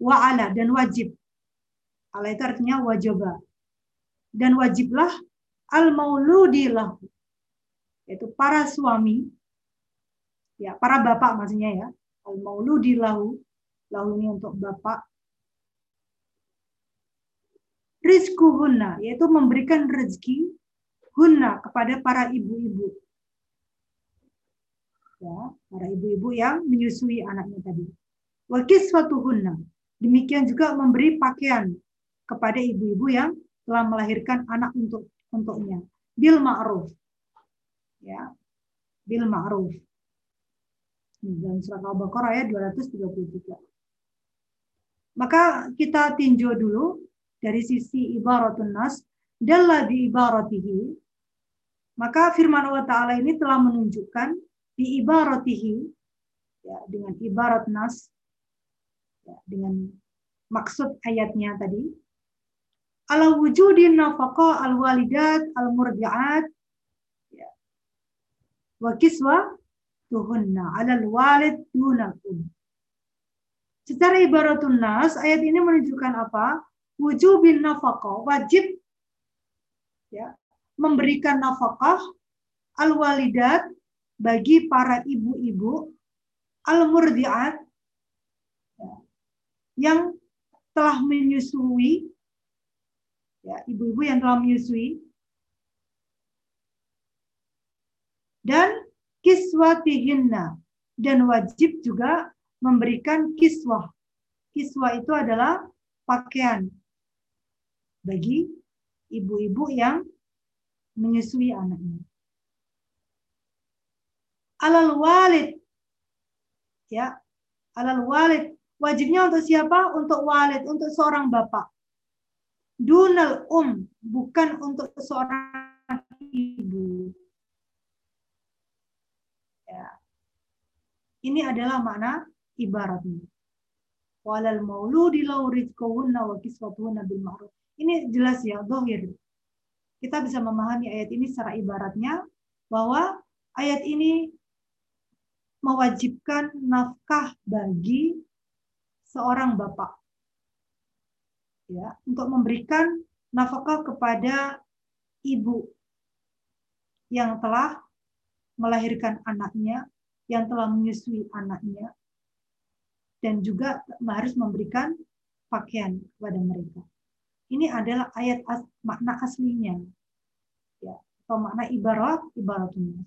Wa ala dan wajib. Ala itu artinya wajibah. Dan wajiblah al mauludi lahu. Yaitu para suami ya, para bapak maksudnya ya. Al mauludi lahu. Lahu ini untuk bapak. Rizkuhunna, yaitu memberikan rezeki hunna kepada para ibu-ibu ya, para ibu-ibu yang menyusui anaknya tadi. Wa kiswatuhunna. Demikian juga memberi pakaian kepada ibu-ibu yang telah melahirkan anak untuk untuknya. Bil ma'ruf. Ya. Bil ma'ruf. Dalam surat Al-Baqarah ayat 233. Maka kita tinjau dulu dari sisi ibaratun nas dalla bi ibaratihi. Maka firman Allah Ta'ala ini telah menunjukkan di ibaratihi ya, dengan ibarat nas ya, dengan maksud ayatnya tadi. Ala wujudin nafaqah al walidat al murdiat ya, wa kiswa tuhunna ala al walid dunal um secara ibaratun nas ayat ini menunjukkan apa? Wujubin nafaqah wajib ya memberikan nafkah al walidat bagi para ibu-ibu al-murdiat yang telah menyusui ya ibu-ibu yang telah menyusui. Dan kiswatihinna dan wajib juga memberikan kiswah. Kiswah itu adalah pakaian bagi ibu-ibu yang menyusui anaknya alal walid. Ya, alal walid. Wajibnya untuk siapa? Untuk walid, untuk seorang bapak. Dunal um, bukan untuk seorang Ini adalah makna ibaratnya. Walal mauludi lau wa kiswatuhunna bil ma'ruf. Ini jelas ya, dohir. Kita bisa memahami ayat ini secara ibaratnya bahwa ayat ini mewajibkan nafkah bagi seorang bapak. Ya, untuk memberikan nafkah kepada ibu yang telah melahirkan anaknya, yang telah menyusui anaknya, dan juga harus memberikan pakaian kepada mereka. Ini adalah ayat as, makna aslinya, ya, atau makna ibarat ibaratun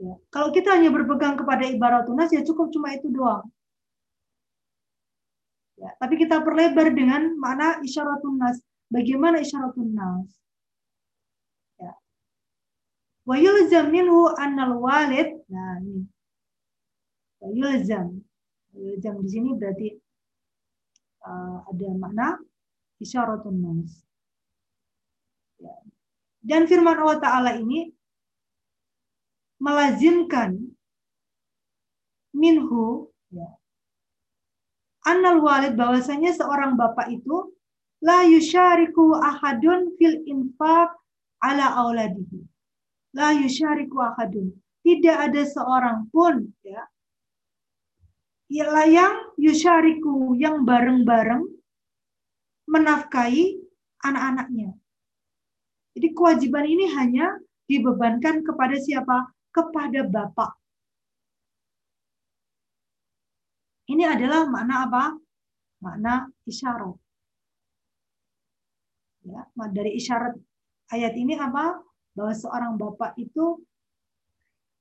Ya. Kalau kita hanya berpegang kepada ibarat tunas ya cukup cuma itu doang. Ya, tapi kita perlebar dengan mana isyarat tunas. Bagaimana isyarat tunas? Wa yulzam minhu annal walid. Nah, ini. Wa yulzam. Yulzam di sini berarti uh, ada makna isyarat tunas. Ya. Dan firman Allah Ta'ala ini melazimkan minhu ya, annal walid bahwasanya seorang bapak itu la yusyariku ahadun fil infaq ala auladihi. La yusyariku ahadun. Tidak ada seorang pun ya yang yusyariku yang bareng-bareng menafkahi anak-anaknya. Jadi kewajiban ini hanya dibebankan kepada siapa? kepada Bapak. Ini adalah makna apa? Makna isyarat. Ya, dari isyarat ayat ini apa? Bahwa seorang bapak itu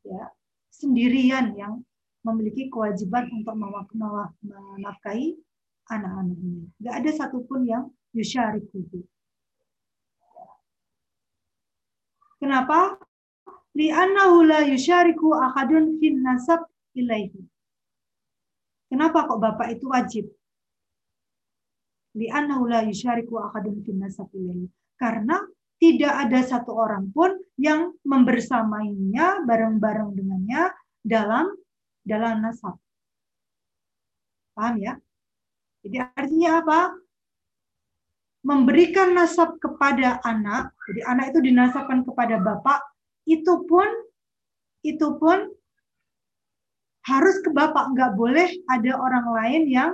ya sendirian yang memiliki kewajiban untuk menafkahi anak-anaknya. Gak ada satupun yang yusyariku. Kenapa? li'annahu la yusyariku ahadun fin nasab ilaihi. Kenapa kok bapak itu wajib? Li'annahu la yusyariku ahadun fin nasab ilaihi. Karena tidak ada satu orang pun yang membersamainya bareng-bareng dengannya dalam dalam nasab. Paham ya? Jadi artinya apa? Memberikan nasab kepada anak, jadi anak itu dinasabkan kepada bapak, itu pun itu pun harus ke bapak, nggak boleh ada orang lain yang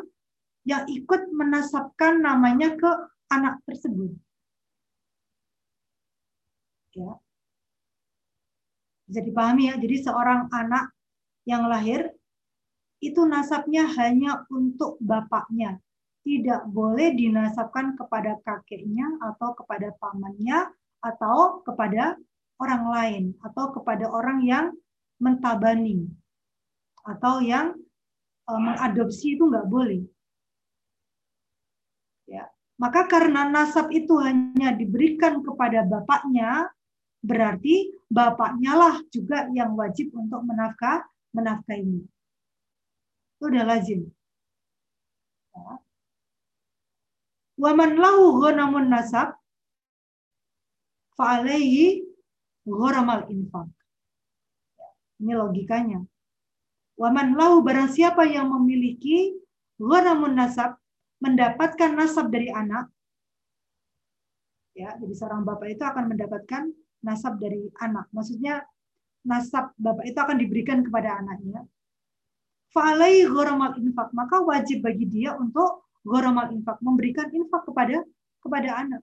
yang ikut menasabkan namanya ke anak tersebut. Ya. Bisa dipahami ya, jadi seorang anak yang lahir itu nasabnya hanya untuk bapaknya. Tidak boleh dinasabkan kepada kakeknya atau kepada pamannya atau kepada orang lain atau kepada orang yang mentabani atau yang uh, mengadopsi itu nggak boleh. Ya. Maka karena nasab itu hanya diberikan kepada bapaknya, berarti bapaknya lah juga yang wajib untuk menafkah menafkahinya. Itu udah lazim. Ya. Waman lahu ghanamun nasab fa'alaihi gharamal infak. Ini logikanya. Waman lahu barang siapa yang memiliki ghanamun nasab mendapatkan nasab dari anak ya jadi seorang bapak itu akan mendapatkan nasab dari anak maksudnya nasab bapak itu akan diberikan kepada anaknya. Fa'alai gharamal infak, maka wajib bagi dia untuk gharamal infak, memberikan infak kepada kepada anak.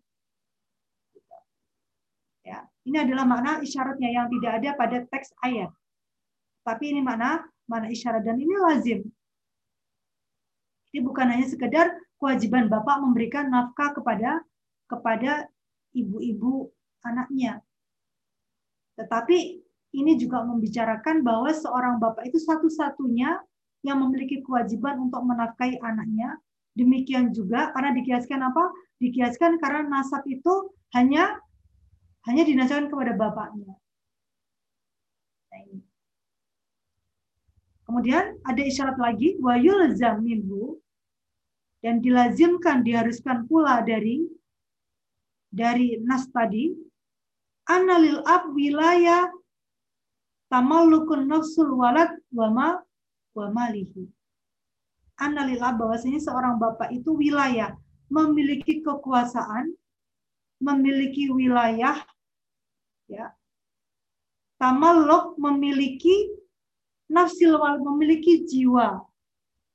Ya, ini adalah makna isyaratnya yang tidak ada pada teks ayat. Tapi ini makna mana isyarat dan ini lazim. Ini bukan hanya sekedar kewajiban bapak memberikan nafkah kepada kepada ibu-ibu anaknya. Tetapi ini juga membicarakan bahwa seorang bapak itu satu-satunya yang memiliki kewajiban untuk menafkahi anaknya. Demikian juga karena dikiaskan apa? Dikiaskan karena nasab itu hanya hanya dinasabkan kepada bapaknya. Kemudian ada isyarat lagi wa yulzam minhu dan dilazimkan diharuskan pula dari dari nas tadi analil ab wilayah tamallukun nafsul walad wama wa malihi. Analillah bahwasanya seorang bapak itu wilayah, memiliki kekuasaan, memiliki wilayah, ya. Tamalluk memiliki nafsil walad, memiliki jiwa,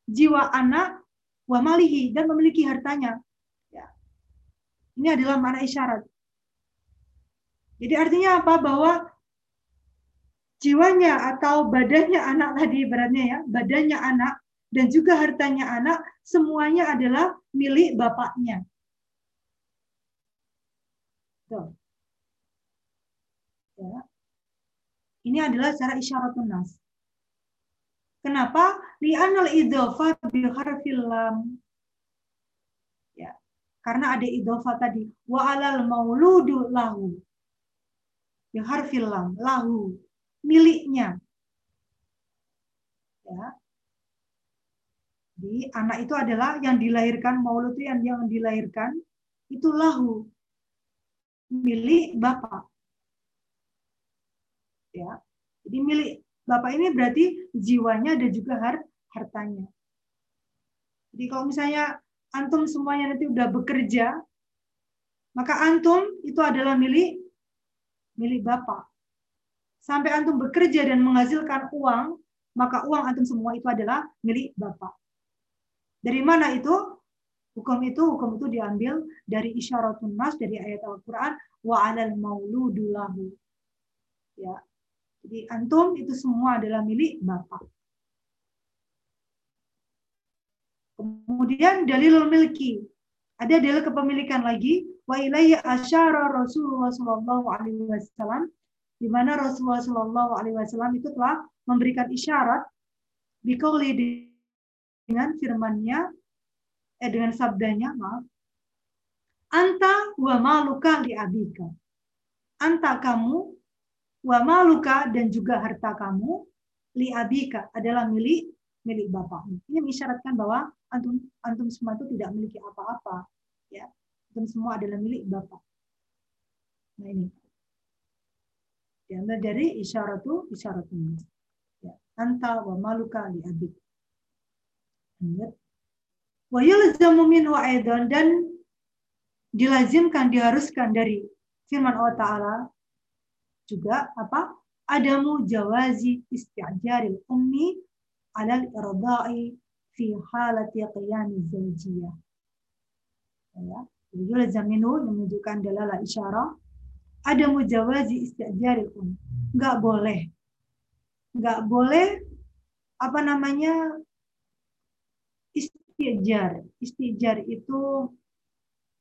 jiwa anak, wa malihi dan memiliki hartanya. Ya. Ini adalah mana isyarat. Jadi artinya apa? Bahwa jiwanya atau badannya anak tadi beratnya ya, badannya anak dan juga hartanya anak semuanya adalah milik bapaknya. Tuh. Ya. Ini adalah cara isyarat nas. Kenapa? Li'anal idhofa bi harfil lam. Ya. Karena ada idhofa tadi. Wa alal mauludu lahu. Bi harfil lam. Lahu miliknya. Ya. Jadi anak itu adalah yang dilahirkan, maulud yang, yang dilahirkan, itu lahu. Milik Bapak. Ya. Jadi milik Bapak ini berarti jiwanya dan juga hart hartanya. Jadi kalau misalnya antum semuanya nanti udah bekerja, maka antum itu adalah milik milik Bapak sampai antum bekerja dan menghasilkan uang, maka uang antum semua itu adalah milik Bapak. Dari mana itu? Hukum itu hukum itu diambil dari isyaratun nas dari ayat Al-Qur'an wa 'alal mauludu lahu. Ya. Jadi antum itu semua adalah milik Bapak. Kemudian dalilul milki. Ada dalil kepemilikan lagi wa ilayya asyara Rasulullah sallallahu alaihi wasallam di mana Rasulullah Shallallahu Alaihi Wasallam itu telah memberikan isyarat bikauli dengan firmannya eh dengan sabdanya maaf anta wa maluka li abika anta kamu wa maluka dan juga harta kamu li abika adalah milik milik bapakmu. Ini mengisyaratkan bahwa antum antum semua itu tidak memiliki apa-apa, ya. Antum semua adalah milik bapak. Nah ini diambil dari isyaratu isyaratun. Ya. Anta wa maluka li abik. Wa yulzamu minhu aidan dan dilazimkan diharuskan dari firman Allah taala juga apa? Adamu jawazi isti'jaril ummi alal irda'i fi halati qiyami zawjiyah. Ya, yulzam minhu menunjukkan dalalah isyarah ada mujawazi istijaril um. Nggak boleh. Nggak boleh apa namanya istijar. Istijar itu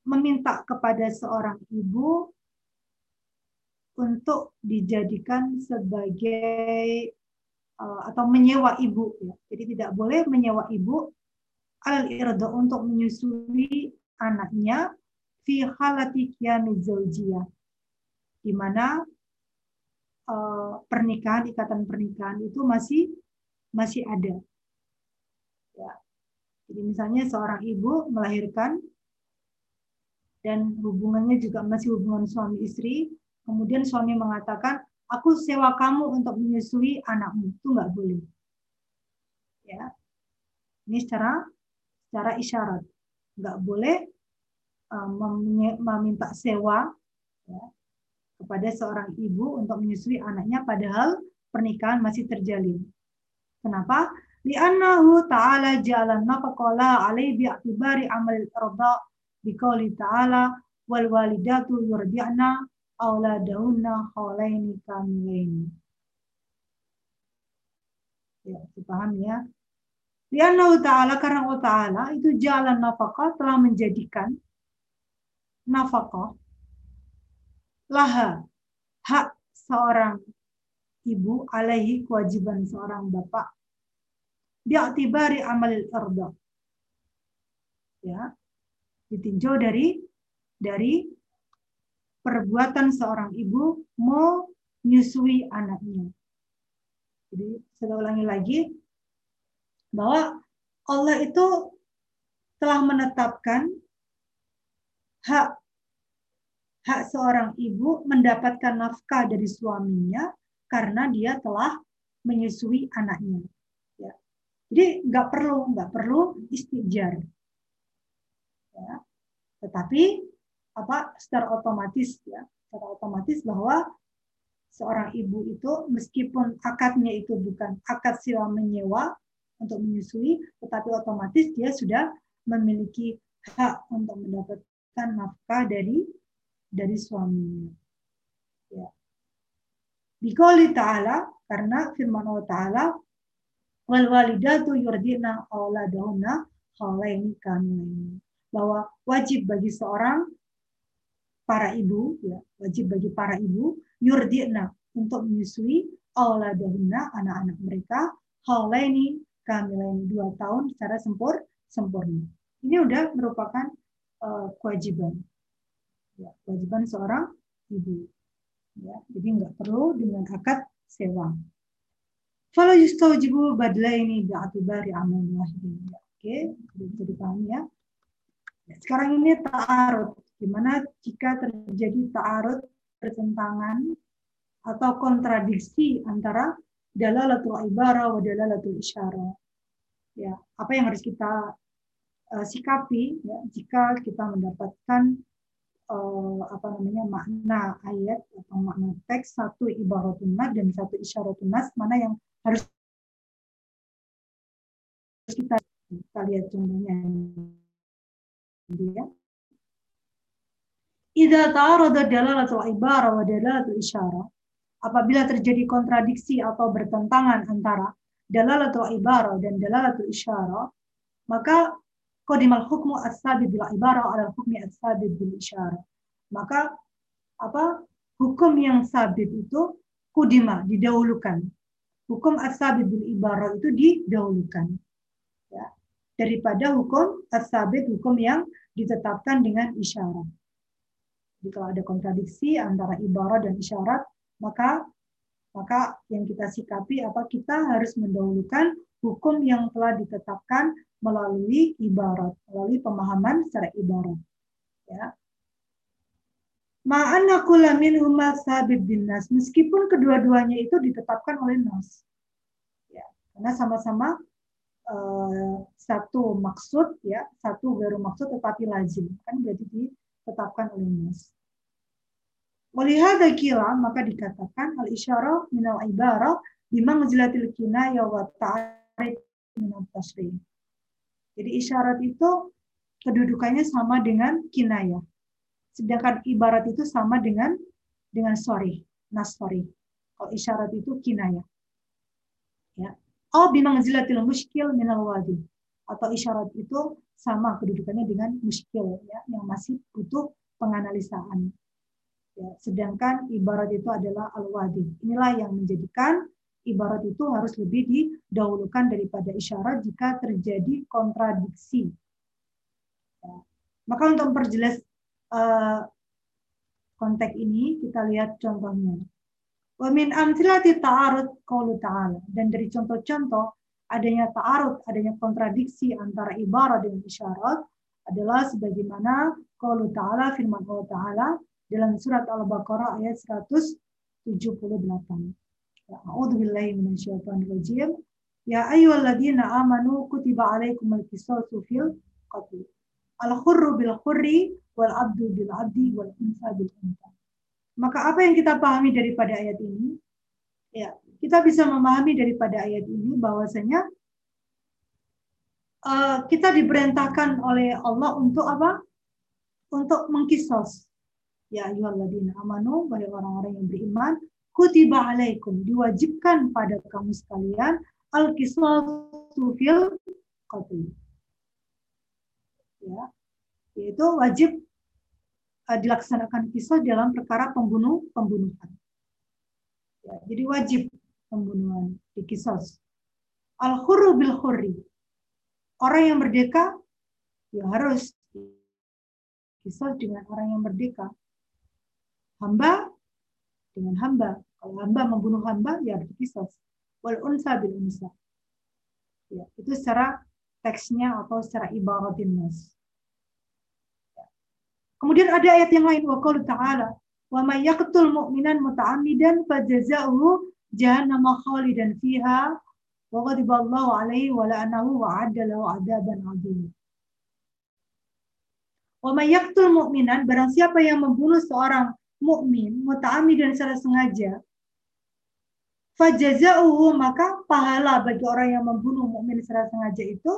meminta kepada seorang ibu untuk dijadikan sebagai uh, atau menyewa ibu ya. Jadi tidak boleh menyewa ibu al untuk menyusui anaknya fi halati qiyami zaujiyah di mana uh, pernikahan ikatan pernikahan itu masih masih ada. Ya. Jadi misalnya seorang ibu melahirkan dan hubungannya juga masih hubungan suami istri, kemudian suami mengatakan, aku sewa kamu untuk menyusui anakmu, itu nggak boleh. Ya, ini secara secara isyarat, nggak boleh uh, meminta sewa ya, kepada seorang ibu untuk menyusui anaknya padahal pernikahan masih terjalin. Kenapa? Li'annahu ta'ala ja'ala nafaqala alaihi bi'atibari amal rada biqauli ta'ala wal walidatu yurdi'na auladahunna haulaini kamilaini. Ya, dipaham ya. Li'annahu ta'ala karena Allah ta'ala itu jalan nafkah telah menjadikan nafkah laha hak seorang ibu alaihi kewajiban seorang bapak. Bi'tibari amal irda ya ditinjau dari dari perbuatan seorang ibu mau menyusui anaknya. Jadi saya ulangi lagi bahwa Allah itu telah menetapkan hak hak seorang ibu mendapatkan nafkah dari suaminya karena dia telah menyusui anaknya. Ya. Jadi nggak perlu nggak perlu istijar. Ya. Tetapi apa secara otomatis ya secara otomatis bahwa seorang ibu itu meskipun akadnya itu bukan akad sewa menyewa untuk menyusui, tetapi otomatis dia sudah memiliki hak untuk mendapatkan nafkah dari dari suaminya. Ya. Bikoli ta'ala, karena firman Allah ta'ala, wal walidatu yurdina auladahunna haulaini kamilaini. Bahwa wajib bagi seorang para ibu, ya, wajib bagi para ibu yurdina untuk menyusui auladahunna anak-anak mereka haulaini kamilaini dua tahun secara sempur sempurna. Ini udah merupakan uh, kewajiban ya, kewajiban seorang ibu. Ya, jadi nggak perlu dengan akad sewa. Kalau yustaujibu badla ini bi'atibari amal wahidin. Ya, Oke, bisa dipahami ya. Sekarang ini ta'arud. Gimana jika terjadi ta'arud, pertentangan, atau kontradiksi antara dalalatul ibara wa dalalatul isyara. Ya, apa yang harus kita uh, sikapi ya, jika kita mendapatkan uh, apa namanya makna ayat atau makna teks satu ibaratun nas dan satu isyaratun nas mana yang harus kita kita lihat contohnya ya Idza ta'arada dalalatul ibarah wa dalalatul isyarah apabila terjadi kontradiksi atau bertentangan antara dalalatul ibarah dan dalalatul isyarah maka qadimal hukmu as-sabit bil ibarah ala hukmi as-sabit bil isyarah. Maka apa hukum yang sabit itu kudima didahulukan. Hukum as-sabit bil ibarah itu didahulukan. Ya. Daripada hukum as-sabit hukum yang ditetapkan dengan isyarat. Jadi kalau ada kontradiksi antara ibarat dan isyarat, maka Maka yang kita sikapi apa kita harus mendahulukan hukum yang telah ditetapkan melalui ibarat, melalui pemahaman secara ibarat. Ya. Ma'anna kula minhuma sabit bin nas. Meskipun kedua-duanya itu ditetapkan oleh nas. Ya, karena sama-sama uh, satu maksud ya, satu baru maksud tetapi lazim. Kan berarti ditetapkan oleh nas. Walihada kila maka dikatakan al isyarah minal ibarah bimangzilatil kinaya wa ta'arif minal tasrih. Jadi isyarat itu kedudukannya sama dengan kinayah. Sedangkan ibarat itu sama dengan dengan sorry, nas sorry. Kalau isyarat itu kinayah. Ya. Oh bimangzilatil muskil minal wadi. Atau isyarat itu sama kedudukannya dengan muskil ya, yang masih butuh penganalisaan. Ya, sedangkan ibarat itu adalah al-wadi. Inilah yang menjadikan ibarat itu harus lebih didahulukan daripada isyarat jika terjadi kontradiksi. Ya. Maka untuk memperjelas uh, konteks ini, kita lihat contohnya. Wa min amthilati ta'arud qawlu ta'ala. Dan dari contoh-contoh adanya ta'arud, adanya kontradiksi antara ibarat dengan isyarat adalah sebagaimana qawlu ta'ala firman Allah Ta'ala dalam surat Al-Baqarah ayat 178. Ya, A'udzubillahi minasyaitonirrajim. Ya ayyuhalladzina amanu kutiba alaikumul qisasu fil qatl. Al-hurru bil hurri wal abdu bil abdi wal unsa bil unsa. Maka apa yang kita pahami daripada ayat ini? Ya, kita bisa memahami daripada ayat ini bahwasanya uh, kita diperintahkan oleh Allah untuk apa? Untuk mengkisos, Ya ayyuhalladzina amanu, wahai orang-orang yang beriman, kutiba alaikum, diwajibkan pada kamu sekalian al-qisasu fil qatl. Ya, yaitu wajib uh, dilaksanakan kisah dalam perkara pembunuh pembunuhan. Ya, jadi wajib pembunuhan di kisah. Al khurru bil khurri. Orang yang merdeka ya harus kisah dengan orang yang merdeka hamba dengan hamba. Kalau hamba membunuh hamba, ya kisah. Wal unsa bil unsa. Ya, itu secara teksnya atau secara ibaratin nas. Ya. Kemudian ada ayat yang lain wa qala ta'ala wa may yaqtul mu'minan muta'ammidan fajaza'uhu jahannam khalidan fiha wa ghadiballahu alaihi wa la'anahu wa 'adda lahu 'adaban 'adzim. Wa may yaqtul mu'minan barang siapa yang membunuh seorang mukmin muta'ami dan secara sengaja fajaza'uhu maka pahala bagi orang yang membunuh mukmin secara sengaja itu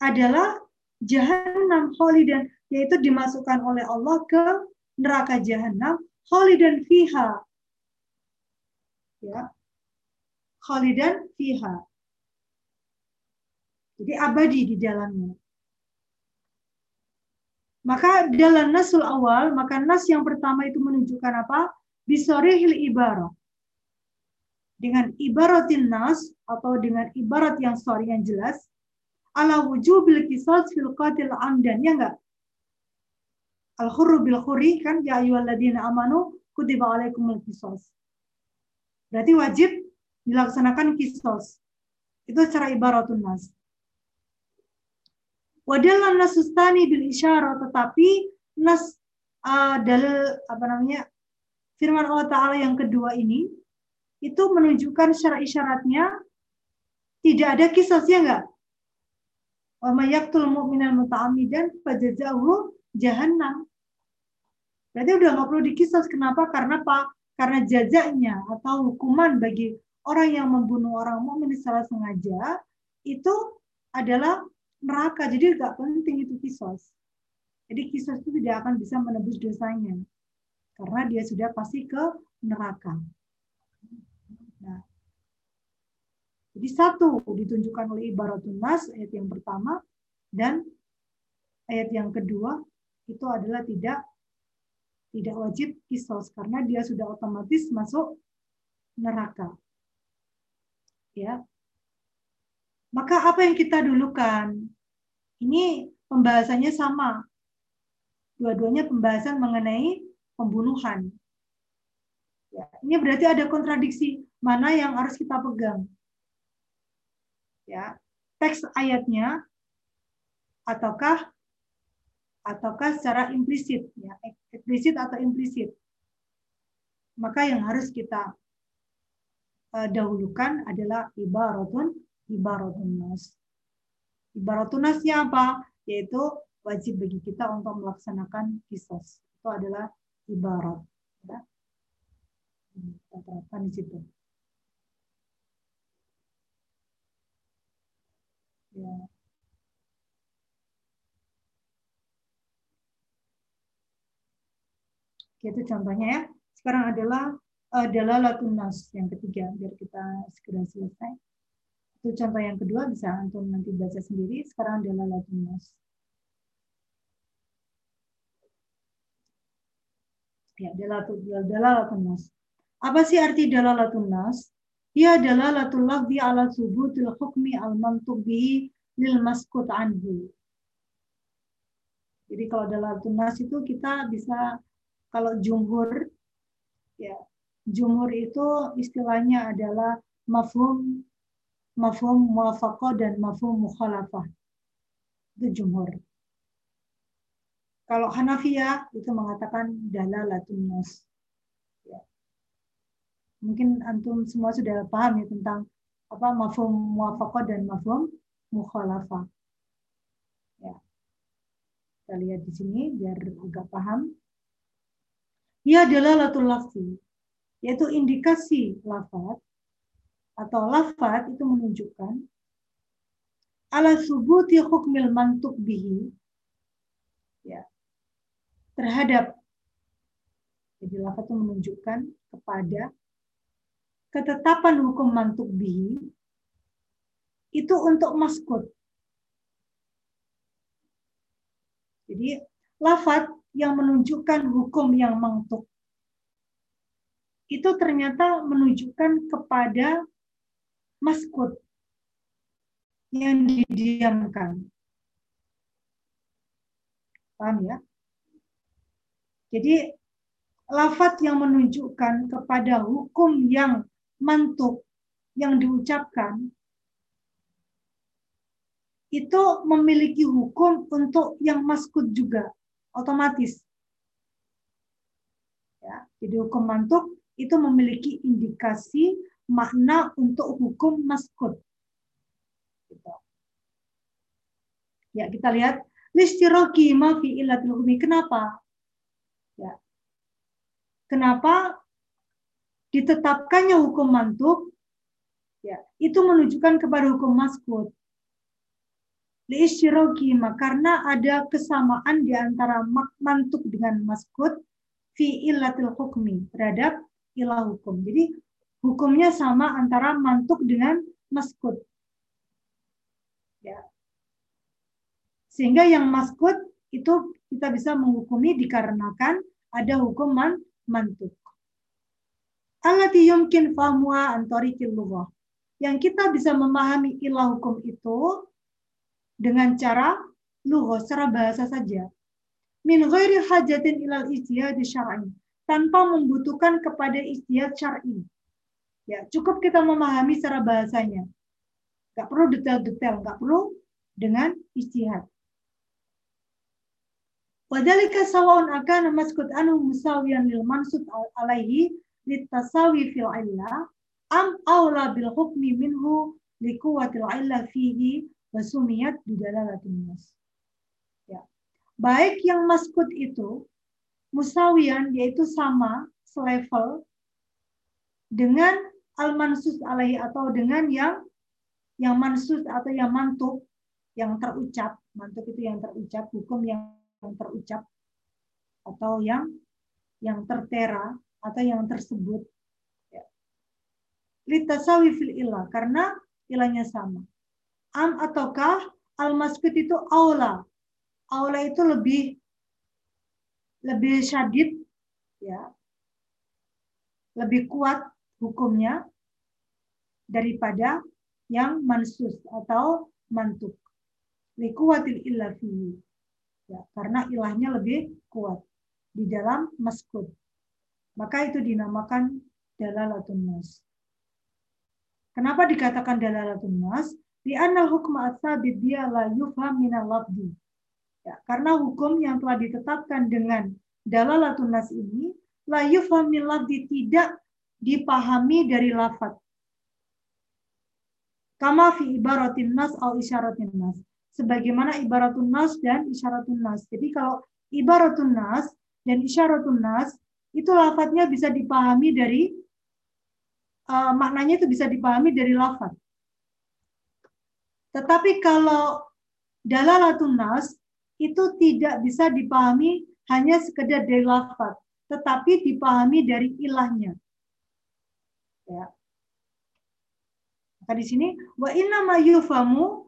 adalah jahanam khalidan yaitu dimasukkan oleh Allah ke neraka jahanam khalidan fiha. Ya. Khalidan fiha. Jadi abadi di dalamnya maka dalam nasul awal, maka nas yang pertama itu menunjukkan apa? Bisorihil ibarat. Dengan ibaratin nas, atau dengan ibarat yang sorry yang jelas, ala wujubil kisas fil qatil amdan, ya enggak? Al khurru bil khurri kan ya ayyuhalladzina amanu kutiba alaikumul qisas. Berarti wajib dilaksanakan kisos. Itu cara ibaratun nas. Wadalah nasustani bil isyarah, tetapi nas uh, dalil apa namanya firman Allah Taala yang kedua ini itu menunjukkan secara isyaratnya tidak ada kisahnya enggak? Wa mayaktul mu'minan muta'amidan fajazahu jahannam. Berarti udah nggak perlu dikisah. Kenapa? Karena apa? Karena jazaknya atau hukuman bagi orang yang membunuh orang mukmin secara sengaja itu adalah neraka. Jadi nggak penting itu kisos. Jadi kisos itu tidak akan bisa menebus dosanya. Karena dia sudah pasti ke neraka. Nah, jadi satu ditunjukkan oleh ibaratun nas ayat yang pertama dan ayat yang kedua itu adalah tidak tidak wajib kisos karena dia sudah otomatis masuk neraka. Ya, maka apa yang kita dulukan? Ini pembahasannya sama. Dua-duanya pembahasan mengenai pembunuhan. Ya, ini berarti ada kontradiksi mana yang harus kita pegang. Ya, teks ayatnya ataukah ataukah secara implisit ya, eksplisit atau implisit. Maka yang harus kita uh, dahulukan adalah ibaratun ibaratun nas. Ibaratun nasnya apa? Yaitu wajib bagi kita untuk melaksanakan kisos. Itu adalah ibarat. Ya. Kita terapkan di situ. Ya. Itu contohnya ya. Sekarang adalah adalah eh, latunas yang ketiga biar kita segera selesai. Itu contoh yang kedua bisa antum nanti baca sendiri. Sekarang adalah latunas. Ya, dalalatun nas. Apa sih arti dalalatun nas? Ia adalah latul lafzi ala subutil hukmi al mantuq bihi lil maskut anhu. Jadi kalau dalalatun nas itu kita bisa kalau jumhur ya jumhur itu istilahnya adalah mafhum mafhum muwafaqah dan mafhum mukhalafah. Itu jumhur. Kalau Hanafiyah itu mengatakan dalalatun nas. Ya. Mungkin antum semua sudah paham ya tentang apa mafhum muwafaqah dan mafhum mukhalafah. Ya. Kita lihat di sini biar agak paham. Ia adalah latul lafzi, yaitu indikasi lafat atau lafat itu menunjukkan ala subuti hukmil mantuk bihi ya terhadap jadi lafaz itu menunjukkan kepada ketetapan hukum mantuk bihi itu untuk maskut. Jadi lafaz yang menunjukkan hukum yang mantuk itu ternyata menunjukkan kepada maskut yang didiamkan. Paham ya? Jadi lafat yang menunjukkan kepada hukum yang mantuk yang diucapkan itu memiliki hukum untuk yang maskut juga otomatis. Ya, jadi hukum mantuk itu memiliki indikasi makna untuk hukum maskut. Gitu. Ya, kita lihat listiroki ma fi ilatul Kenapa? Ya. Kenapa ditetapkannya hukum mantuk? Ya, itu menunjukkan kepada hukum maskut. Liisyirogima, karena ada kesamaan di antara mantuk dengan maskut fi illatil hukmi terhadap ilah hukum. Jadi hukumnya sama antara mantuk dengan maskut. Ya. Sehingga yang maskut itu kita bisa menghukumi dikarenakan ada hukuman mantuk. Allati yumkin fahmuha antarikil lughah. Yang kita bisa memahami ilah hukum itu dengan cara lughah, secara bahasa saja. Min ghairi hajatin ilal ijtihad syar'i. Tanpa membutuhkan kepada ijtihad syar'i. Ya, cukup kita memahami secara bahasanya. Gak perlu detail-detail, gak perlu dengan ijtihad. Wadhalika sawa'un akan maskut anu musawiyan lil mansud alaihi litasawi fil illa am aula bil hukmi minhu likuwatil illa fihi wasumiyat bidalalatin nas. Ya. Baik yang maskut itu musawiyan yaitu sama selevel dengan al mansus alaihi atau dengan yang yang mansus atau yang mantuk yang terucap. Mantuk itu yang terucap hukum yang terucap atau yang yang tertera atau yang tersebut. Ya. litasawi fil ilah karena ilahnya sama. Am ataukah al maskut itu aula? Aula itu lebih lebih syadid ya. Lebih kuat hukumnya daripada yang mansus atau mantuk likuwatil illa Ya, karena ilahnya lebih kuat di dalam maskut. Maka itu dinamakan dalalatun nas. Kenapa dikatakan dalalatun nas? Di anal hukum asabid dia la yufham minal labdi. Ya, karena hukum yang telah ditetapkan dengan dalalatun nas ini la yufham min labdi tidak dipahami dari lafaz. Kama fi ibaratin nas atau isyaratin nas. Sebagaimana ibaratun nas dan isyaratun nas. Jadi kalau ibaratun nas dan isyaratun nas itu lafadznya bisa dipahami dari uh, maknanya itu bisa dipahami dari lafaz. Tetapi kalau dalalatun nas itu tidak bisa dipahami hanya sekedar dari lafaz, tetapi dipahami dari ilahnya. Ya. Maka di sini wa inna yufamu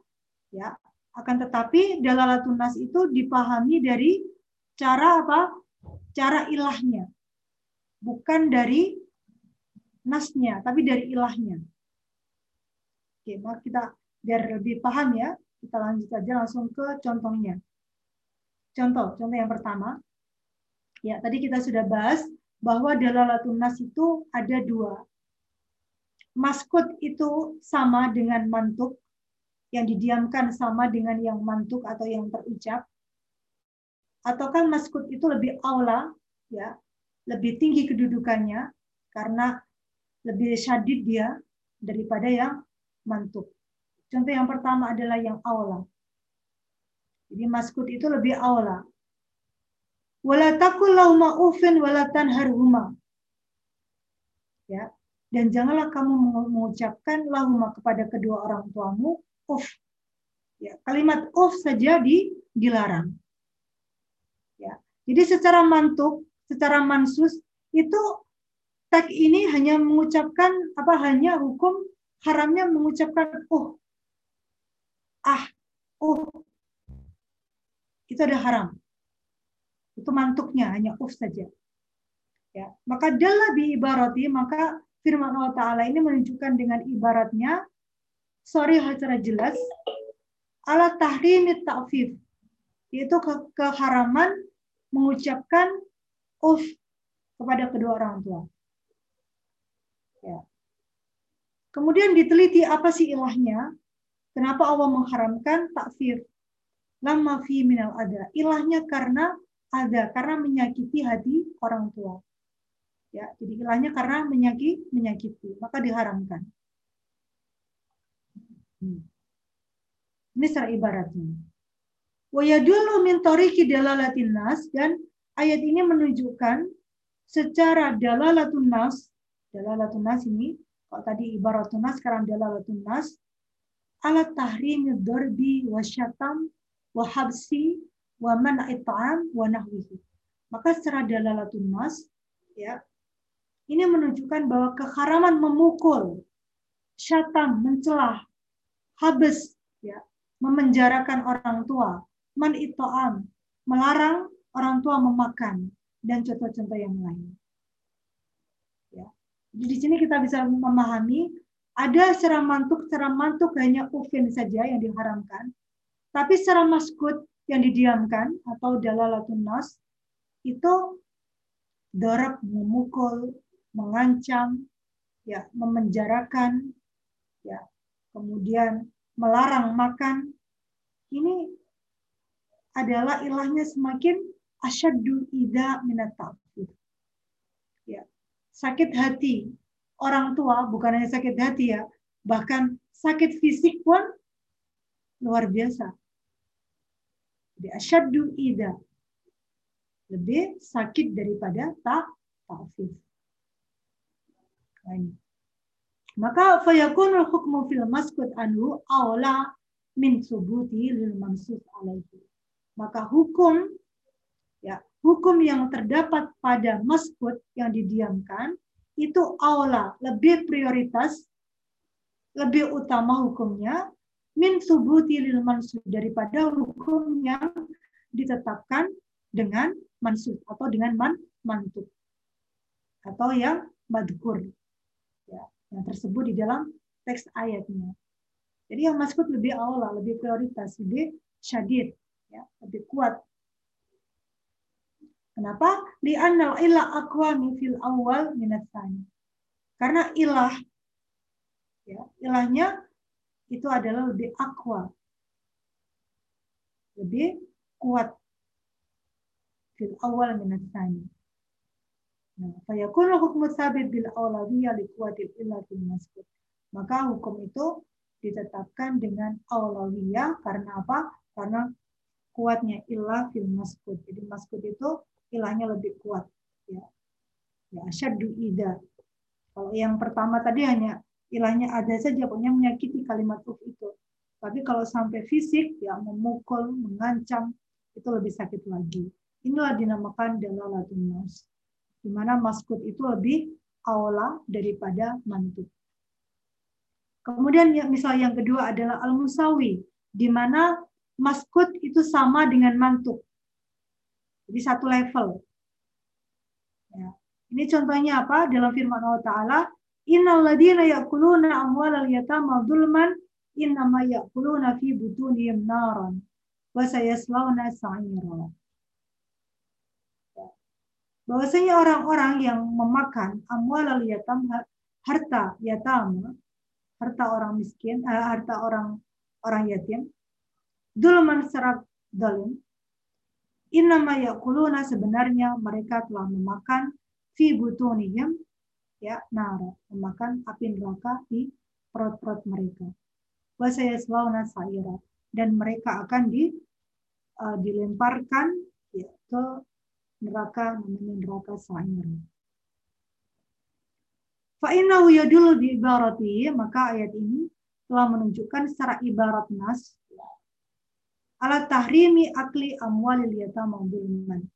ya akan tetapi dalalatun nas itu dipahami dari cara apa? Cara ilahnya. Bukan dari nasnya, tapi dari ilahnya. Oke, maka kita biar lebih paham ya, kita lanjut saja langsung ke contohnya. Contoh, contoh yang pertama. Ya, tadi kita sudah bahas bahwa dalalatun nas itu ada dua. Maskut itu sama dengan mantuk, yang didiamkan sama dengan yang mantuk atau yang terucap. Ataukah maskut itu lebih aula, ya, lebih tinggi kedudukannya karena lebih syadid dia daripada yang mantuk. Contoh yang pertama adalah yang aula. Jadi maskut itu lebih aula. Wala takul lahuma ufin. Ya. Dan janganlah kamu mengucapkan lahuma kepada kedua orang tuamu uf. Ya, kalimat uf saja di, dilarang. Ya. Jadi secara mantuk, secara mansus itu tag ini hanya mengucapkan apa hanya hukum haramnya mengucapkan uh ah uh itu ada haram itu mantuknya hanya uh saja ya maka dalam bi ibarati maka firman Allah taala ini menunjukkan dengan ibaratnya sorry secara jelas ala tahrimit ta'fif yaitu ke keharaman mengucapkan uf kepada kedua orang tua Ya. Kemudian diteliti apa sih ilahnya? Kenapa Allah mengharamkan takfir? Lama fi minal ada. Ilahnya karena ada, karena menyakiti hati orang tua. Ya, jadi ilahnya karena menyakiti, menyakiti, maka diharamkan. Hmm. Ini secara ibaratnya. Wa yadullu min tariqi dalalatin nas dan ayat ini menunjukkan secara dalalatun nas dalalatun nas ini kalau tadi ibaratun nas sekarang dalalatun nas ala tahrimi darbi wa syatam wa habsi wa man'i ta'am wa nahwihi. Maka secara dalalatun nas ya ini menunjukkan bahwa keharaman memukul, syatam, mencelah, habis ya, memenjarakan orang tua, man itoam, melarang orang tua memakan dan contoh-contoh yang lain. Di sini kita bisa memahami ada secara mantuk, secara mantuk hanya ufin saja yang diharamkan. Tapi secara maskut yang didiamkan atau dalalatun nas itu dorab memukul, mengancam, ya, memenjarakan, ya, kemudian melarang makan. Ini adalah ilahnya semakin asyaddu ida minat sakit hati orang tua bukan hanya sakit hati ya, bahkan sakit fisik pun luar biasa. Jadi asyaddu ida. Lebih sakit daripada tak. Nah, Maka fayakunul hukmu fil maskut anhu awla min subuti lil mansus alaihi. Maka hukum ya hukum yang terdapat pada maskut yang didiamkan itu aula lebih prioritas lebih utama hukumnya min subuti lil mansub daripada hukum yang ditetapkan dengan mansub atau dengan man mantuk atau yang madkur yang tersebut di dalam teks ayatnya. Jadi yang maskut lebih aula, lebih prioritas, lebih syadid, ya, lebih kuat Kenapa? Li'annal ilah aqwami fil awal minat Karena ilah, ya, ilahnya itu adalah lebih akwa, lebih kuat fil awal minat tsani. Nah, fayakun hukum sabit bil awlawiyya li kuwatil ilah fil masbut. Maka hukum itu ditetapkan dengan awlawiyah karena apa? Karena kuatnya ilah fil masbut. Jadi masbut itu ilahnya lebih kuat ya ya syaddu ida kalau yang pertama tadi hanya ilahnya ada saja pokoknya menyakiti kalimat uf itu tapi kalau sampai fisik ya memukul mengancam itu lebih sakit lagi inilah dinamakan dalalatun nas di mana maskut itu lebih aula daripada mantuk kemudian misal yang kedua adalah al musawi di mana maskut itu sama dengan mantuk jadi satu level. Ya. Ini contohnya apa? Dalam firman Allah Ta'ala, Innal ladina ya'kuluna amwalal yatama dhulman innama ya'kuluna fi butunihim naran wa sayaslawna. Ya. Bahwasanya orang-orang yang memakan amwalal yatam harta yatama, harta orang miskin, eh, harta orang orang yatim, dulman secara dalim, Innama yakuluna sebenarnya mereka telah memakan fi butunihim ya nara, memakan api neraka di perut-perut mereka. Wa sayaslawna sa'ira dan mereka akan di uh, dilemparkan ya, ke neraka namanya neraka sa'ir. Fa innahu yadullu bi ibarati maka ayat ini telah menunjukkan secara ibarat nas ala tahrimi akli amwalil yatama zulman.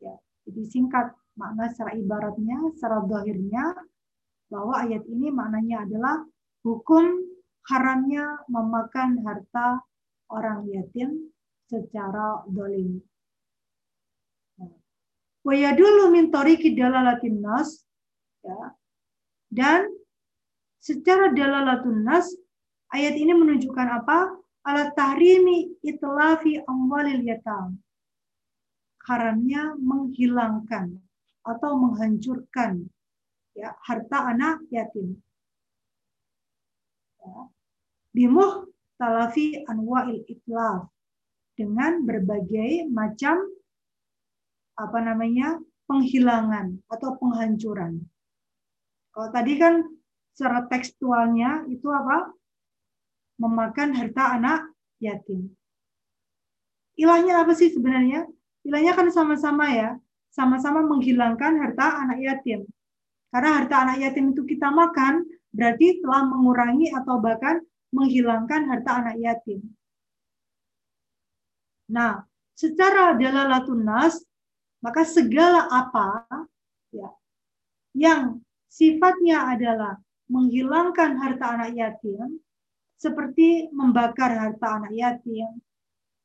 Ya, jadi singkat makna secara ibaratnya, secara dohirnya, bahwa ayat ini maknanya adalah hukum haramnya memakan harta orang yatim secara dolim. Dulu mintori dalalatin nas, ya, dan secara dalalatun nas, ayat ini menunjukkan apa? ala tahrimi itlafi amwalil yatam. Haramnya menghilangkan atau menghancurkan ya harta anak yatim. Ya. Bimuh talafi anwa'il itlaf dengan berbagai macam apa namanya penghilangan atau penghancuran. Kalau tadi kan secara tekstualnya itu apa? memakan harta anak yatim. Ilahnya apa sih sebenarnya? Ilahnya kan sama-sama ya, sama-sama menghilangkan harta anak yatim. Karena harta anak yatim itu kita makan, berarti telah mengurangi atau bahkan menghilangkan harta anak yatim. Nah, secara dalalatun nas, maka segala apa ya yang sifatnya adalah menghilangkan harta anak yatim seperti membakar harta anak yatim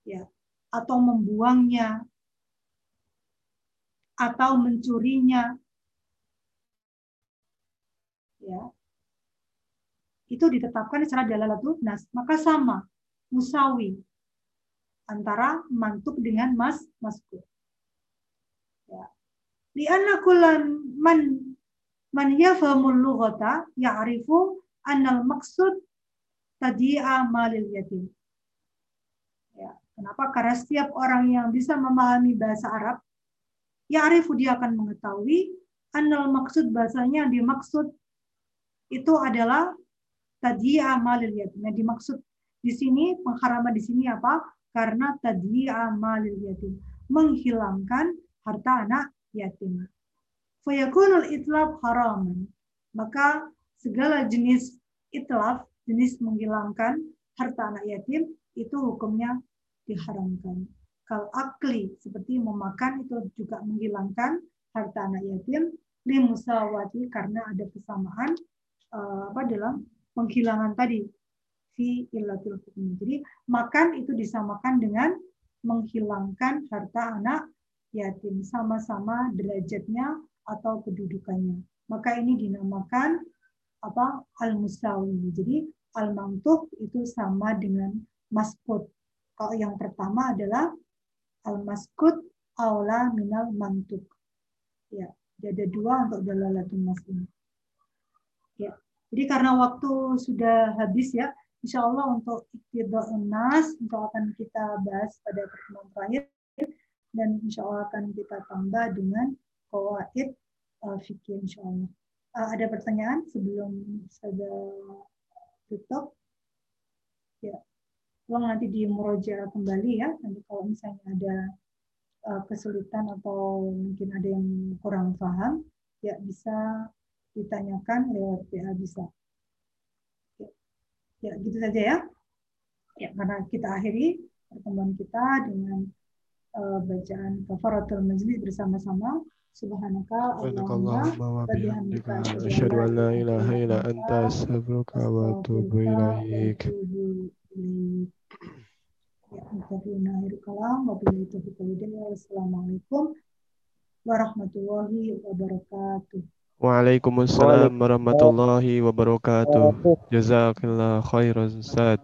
ya atau membuangnya atau mencurinya ya itu ditetapkan secara dalalatul nas. Maka sama musawi antara mantuk dengan mas masku di kullan man man yafhamul lughata ya'rifu annal maksud tadi'a malil yatim. Ya, kenapa? Karena setiap orang yang bisa memahami bahasa Arab, ya arifu dia akan mengetahui anal maksud bahasanya yang dimaksud itu adalah tadi'a malil yatim. Yang dimaksud di sini pengharaman di sini apa? Karena tadi'a malil yatim, menghilangkan harta anak yatim. Fayakunul itlaf haraman. Maka segala jenis itlaf jenis menghilangkan harta anak yatim itu hukumnya diharamkan. Kalau akli seperti memakan itu juga menghilangkan harta anak yatim limusawati karena ada kesamaan uh, apa dalam penghilangan tadi fi illatul hukum. Jadi makan itu disamakan dengan menghilangkan harta anak yatim sama-sama derajatnya atau kedudukannya. Maka ini dinamakan apa al-musawi. Jadi al-mantuk itu sama dengan maskut. Kalau yang pertama adalah al-maskut aula minal mantuk. Ya, ada dua untuk dalalatul nas ini. Ya. Jadi karena waktu sudah habis ya, insya Allah untuk iktida'un nas untuk akan kita bahas pada pertemuan terakhir dan insya Allah akan kita tambah dengan kawaid uh, fikih insya Allah. Uh, ada pertanyaan sebelum saya tutup? Ya, tolong nanti di muroja kembali ya. Nanti kalau misalnya ada uh, kesulitan atau mungkin ada yang kurang paham, ya bisa ditanyakan lewat PA bisa. Ya, ya gitu saja ya. Ya, karena kita akhiri pertemuan kita dengan uh, bacaan kafaratul majlis bersama-sama. Subhanaka Allahumma wa bihamdika asyhadu an la ilaha illa anta astaghfiruka wa atubu ilaik. Ya, Wassalamualaikum warahmatullahi wabarakatuh. Waalaikumsalam warahmatullahi wabarakatuh. Jazakallah khairan Ustaz.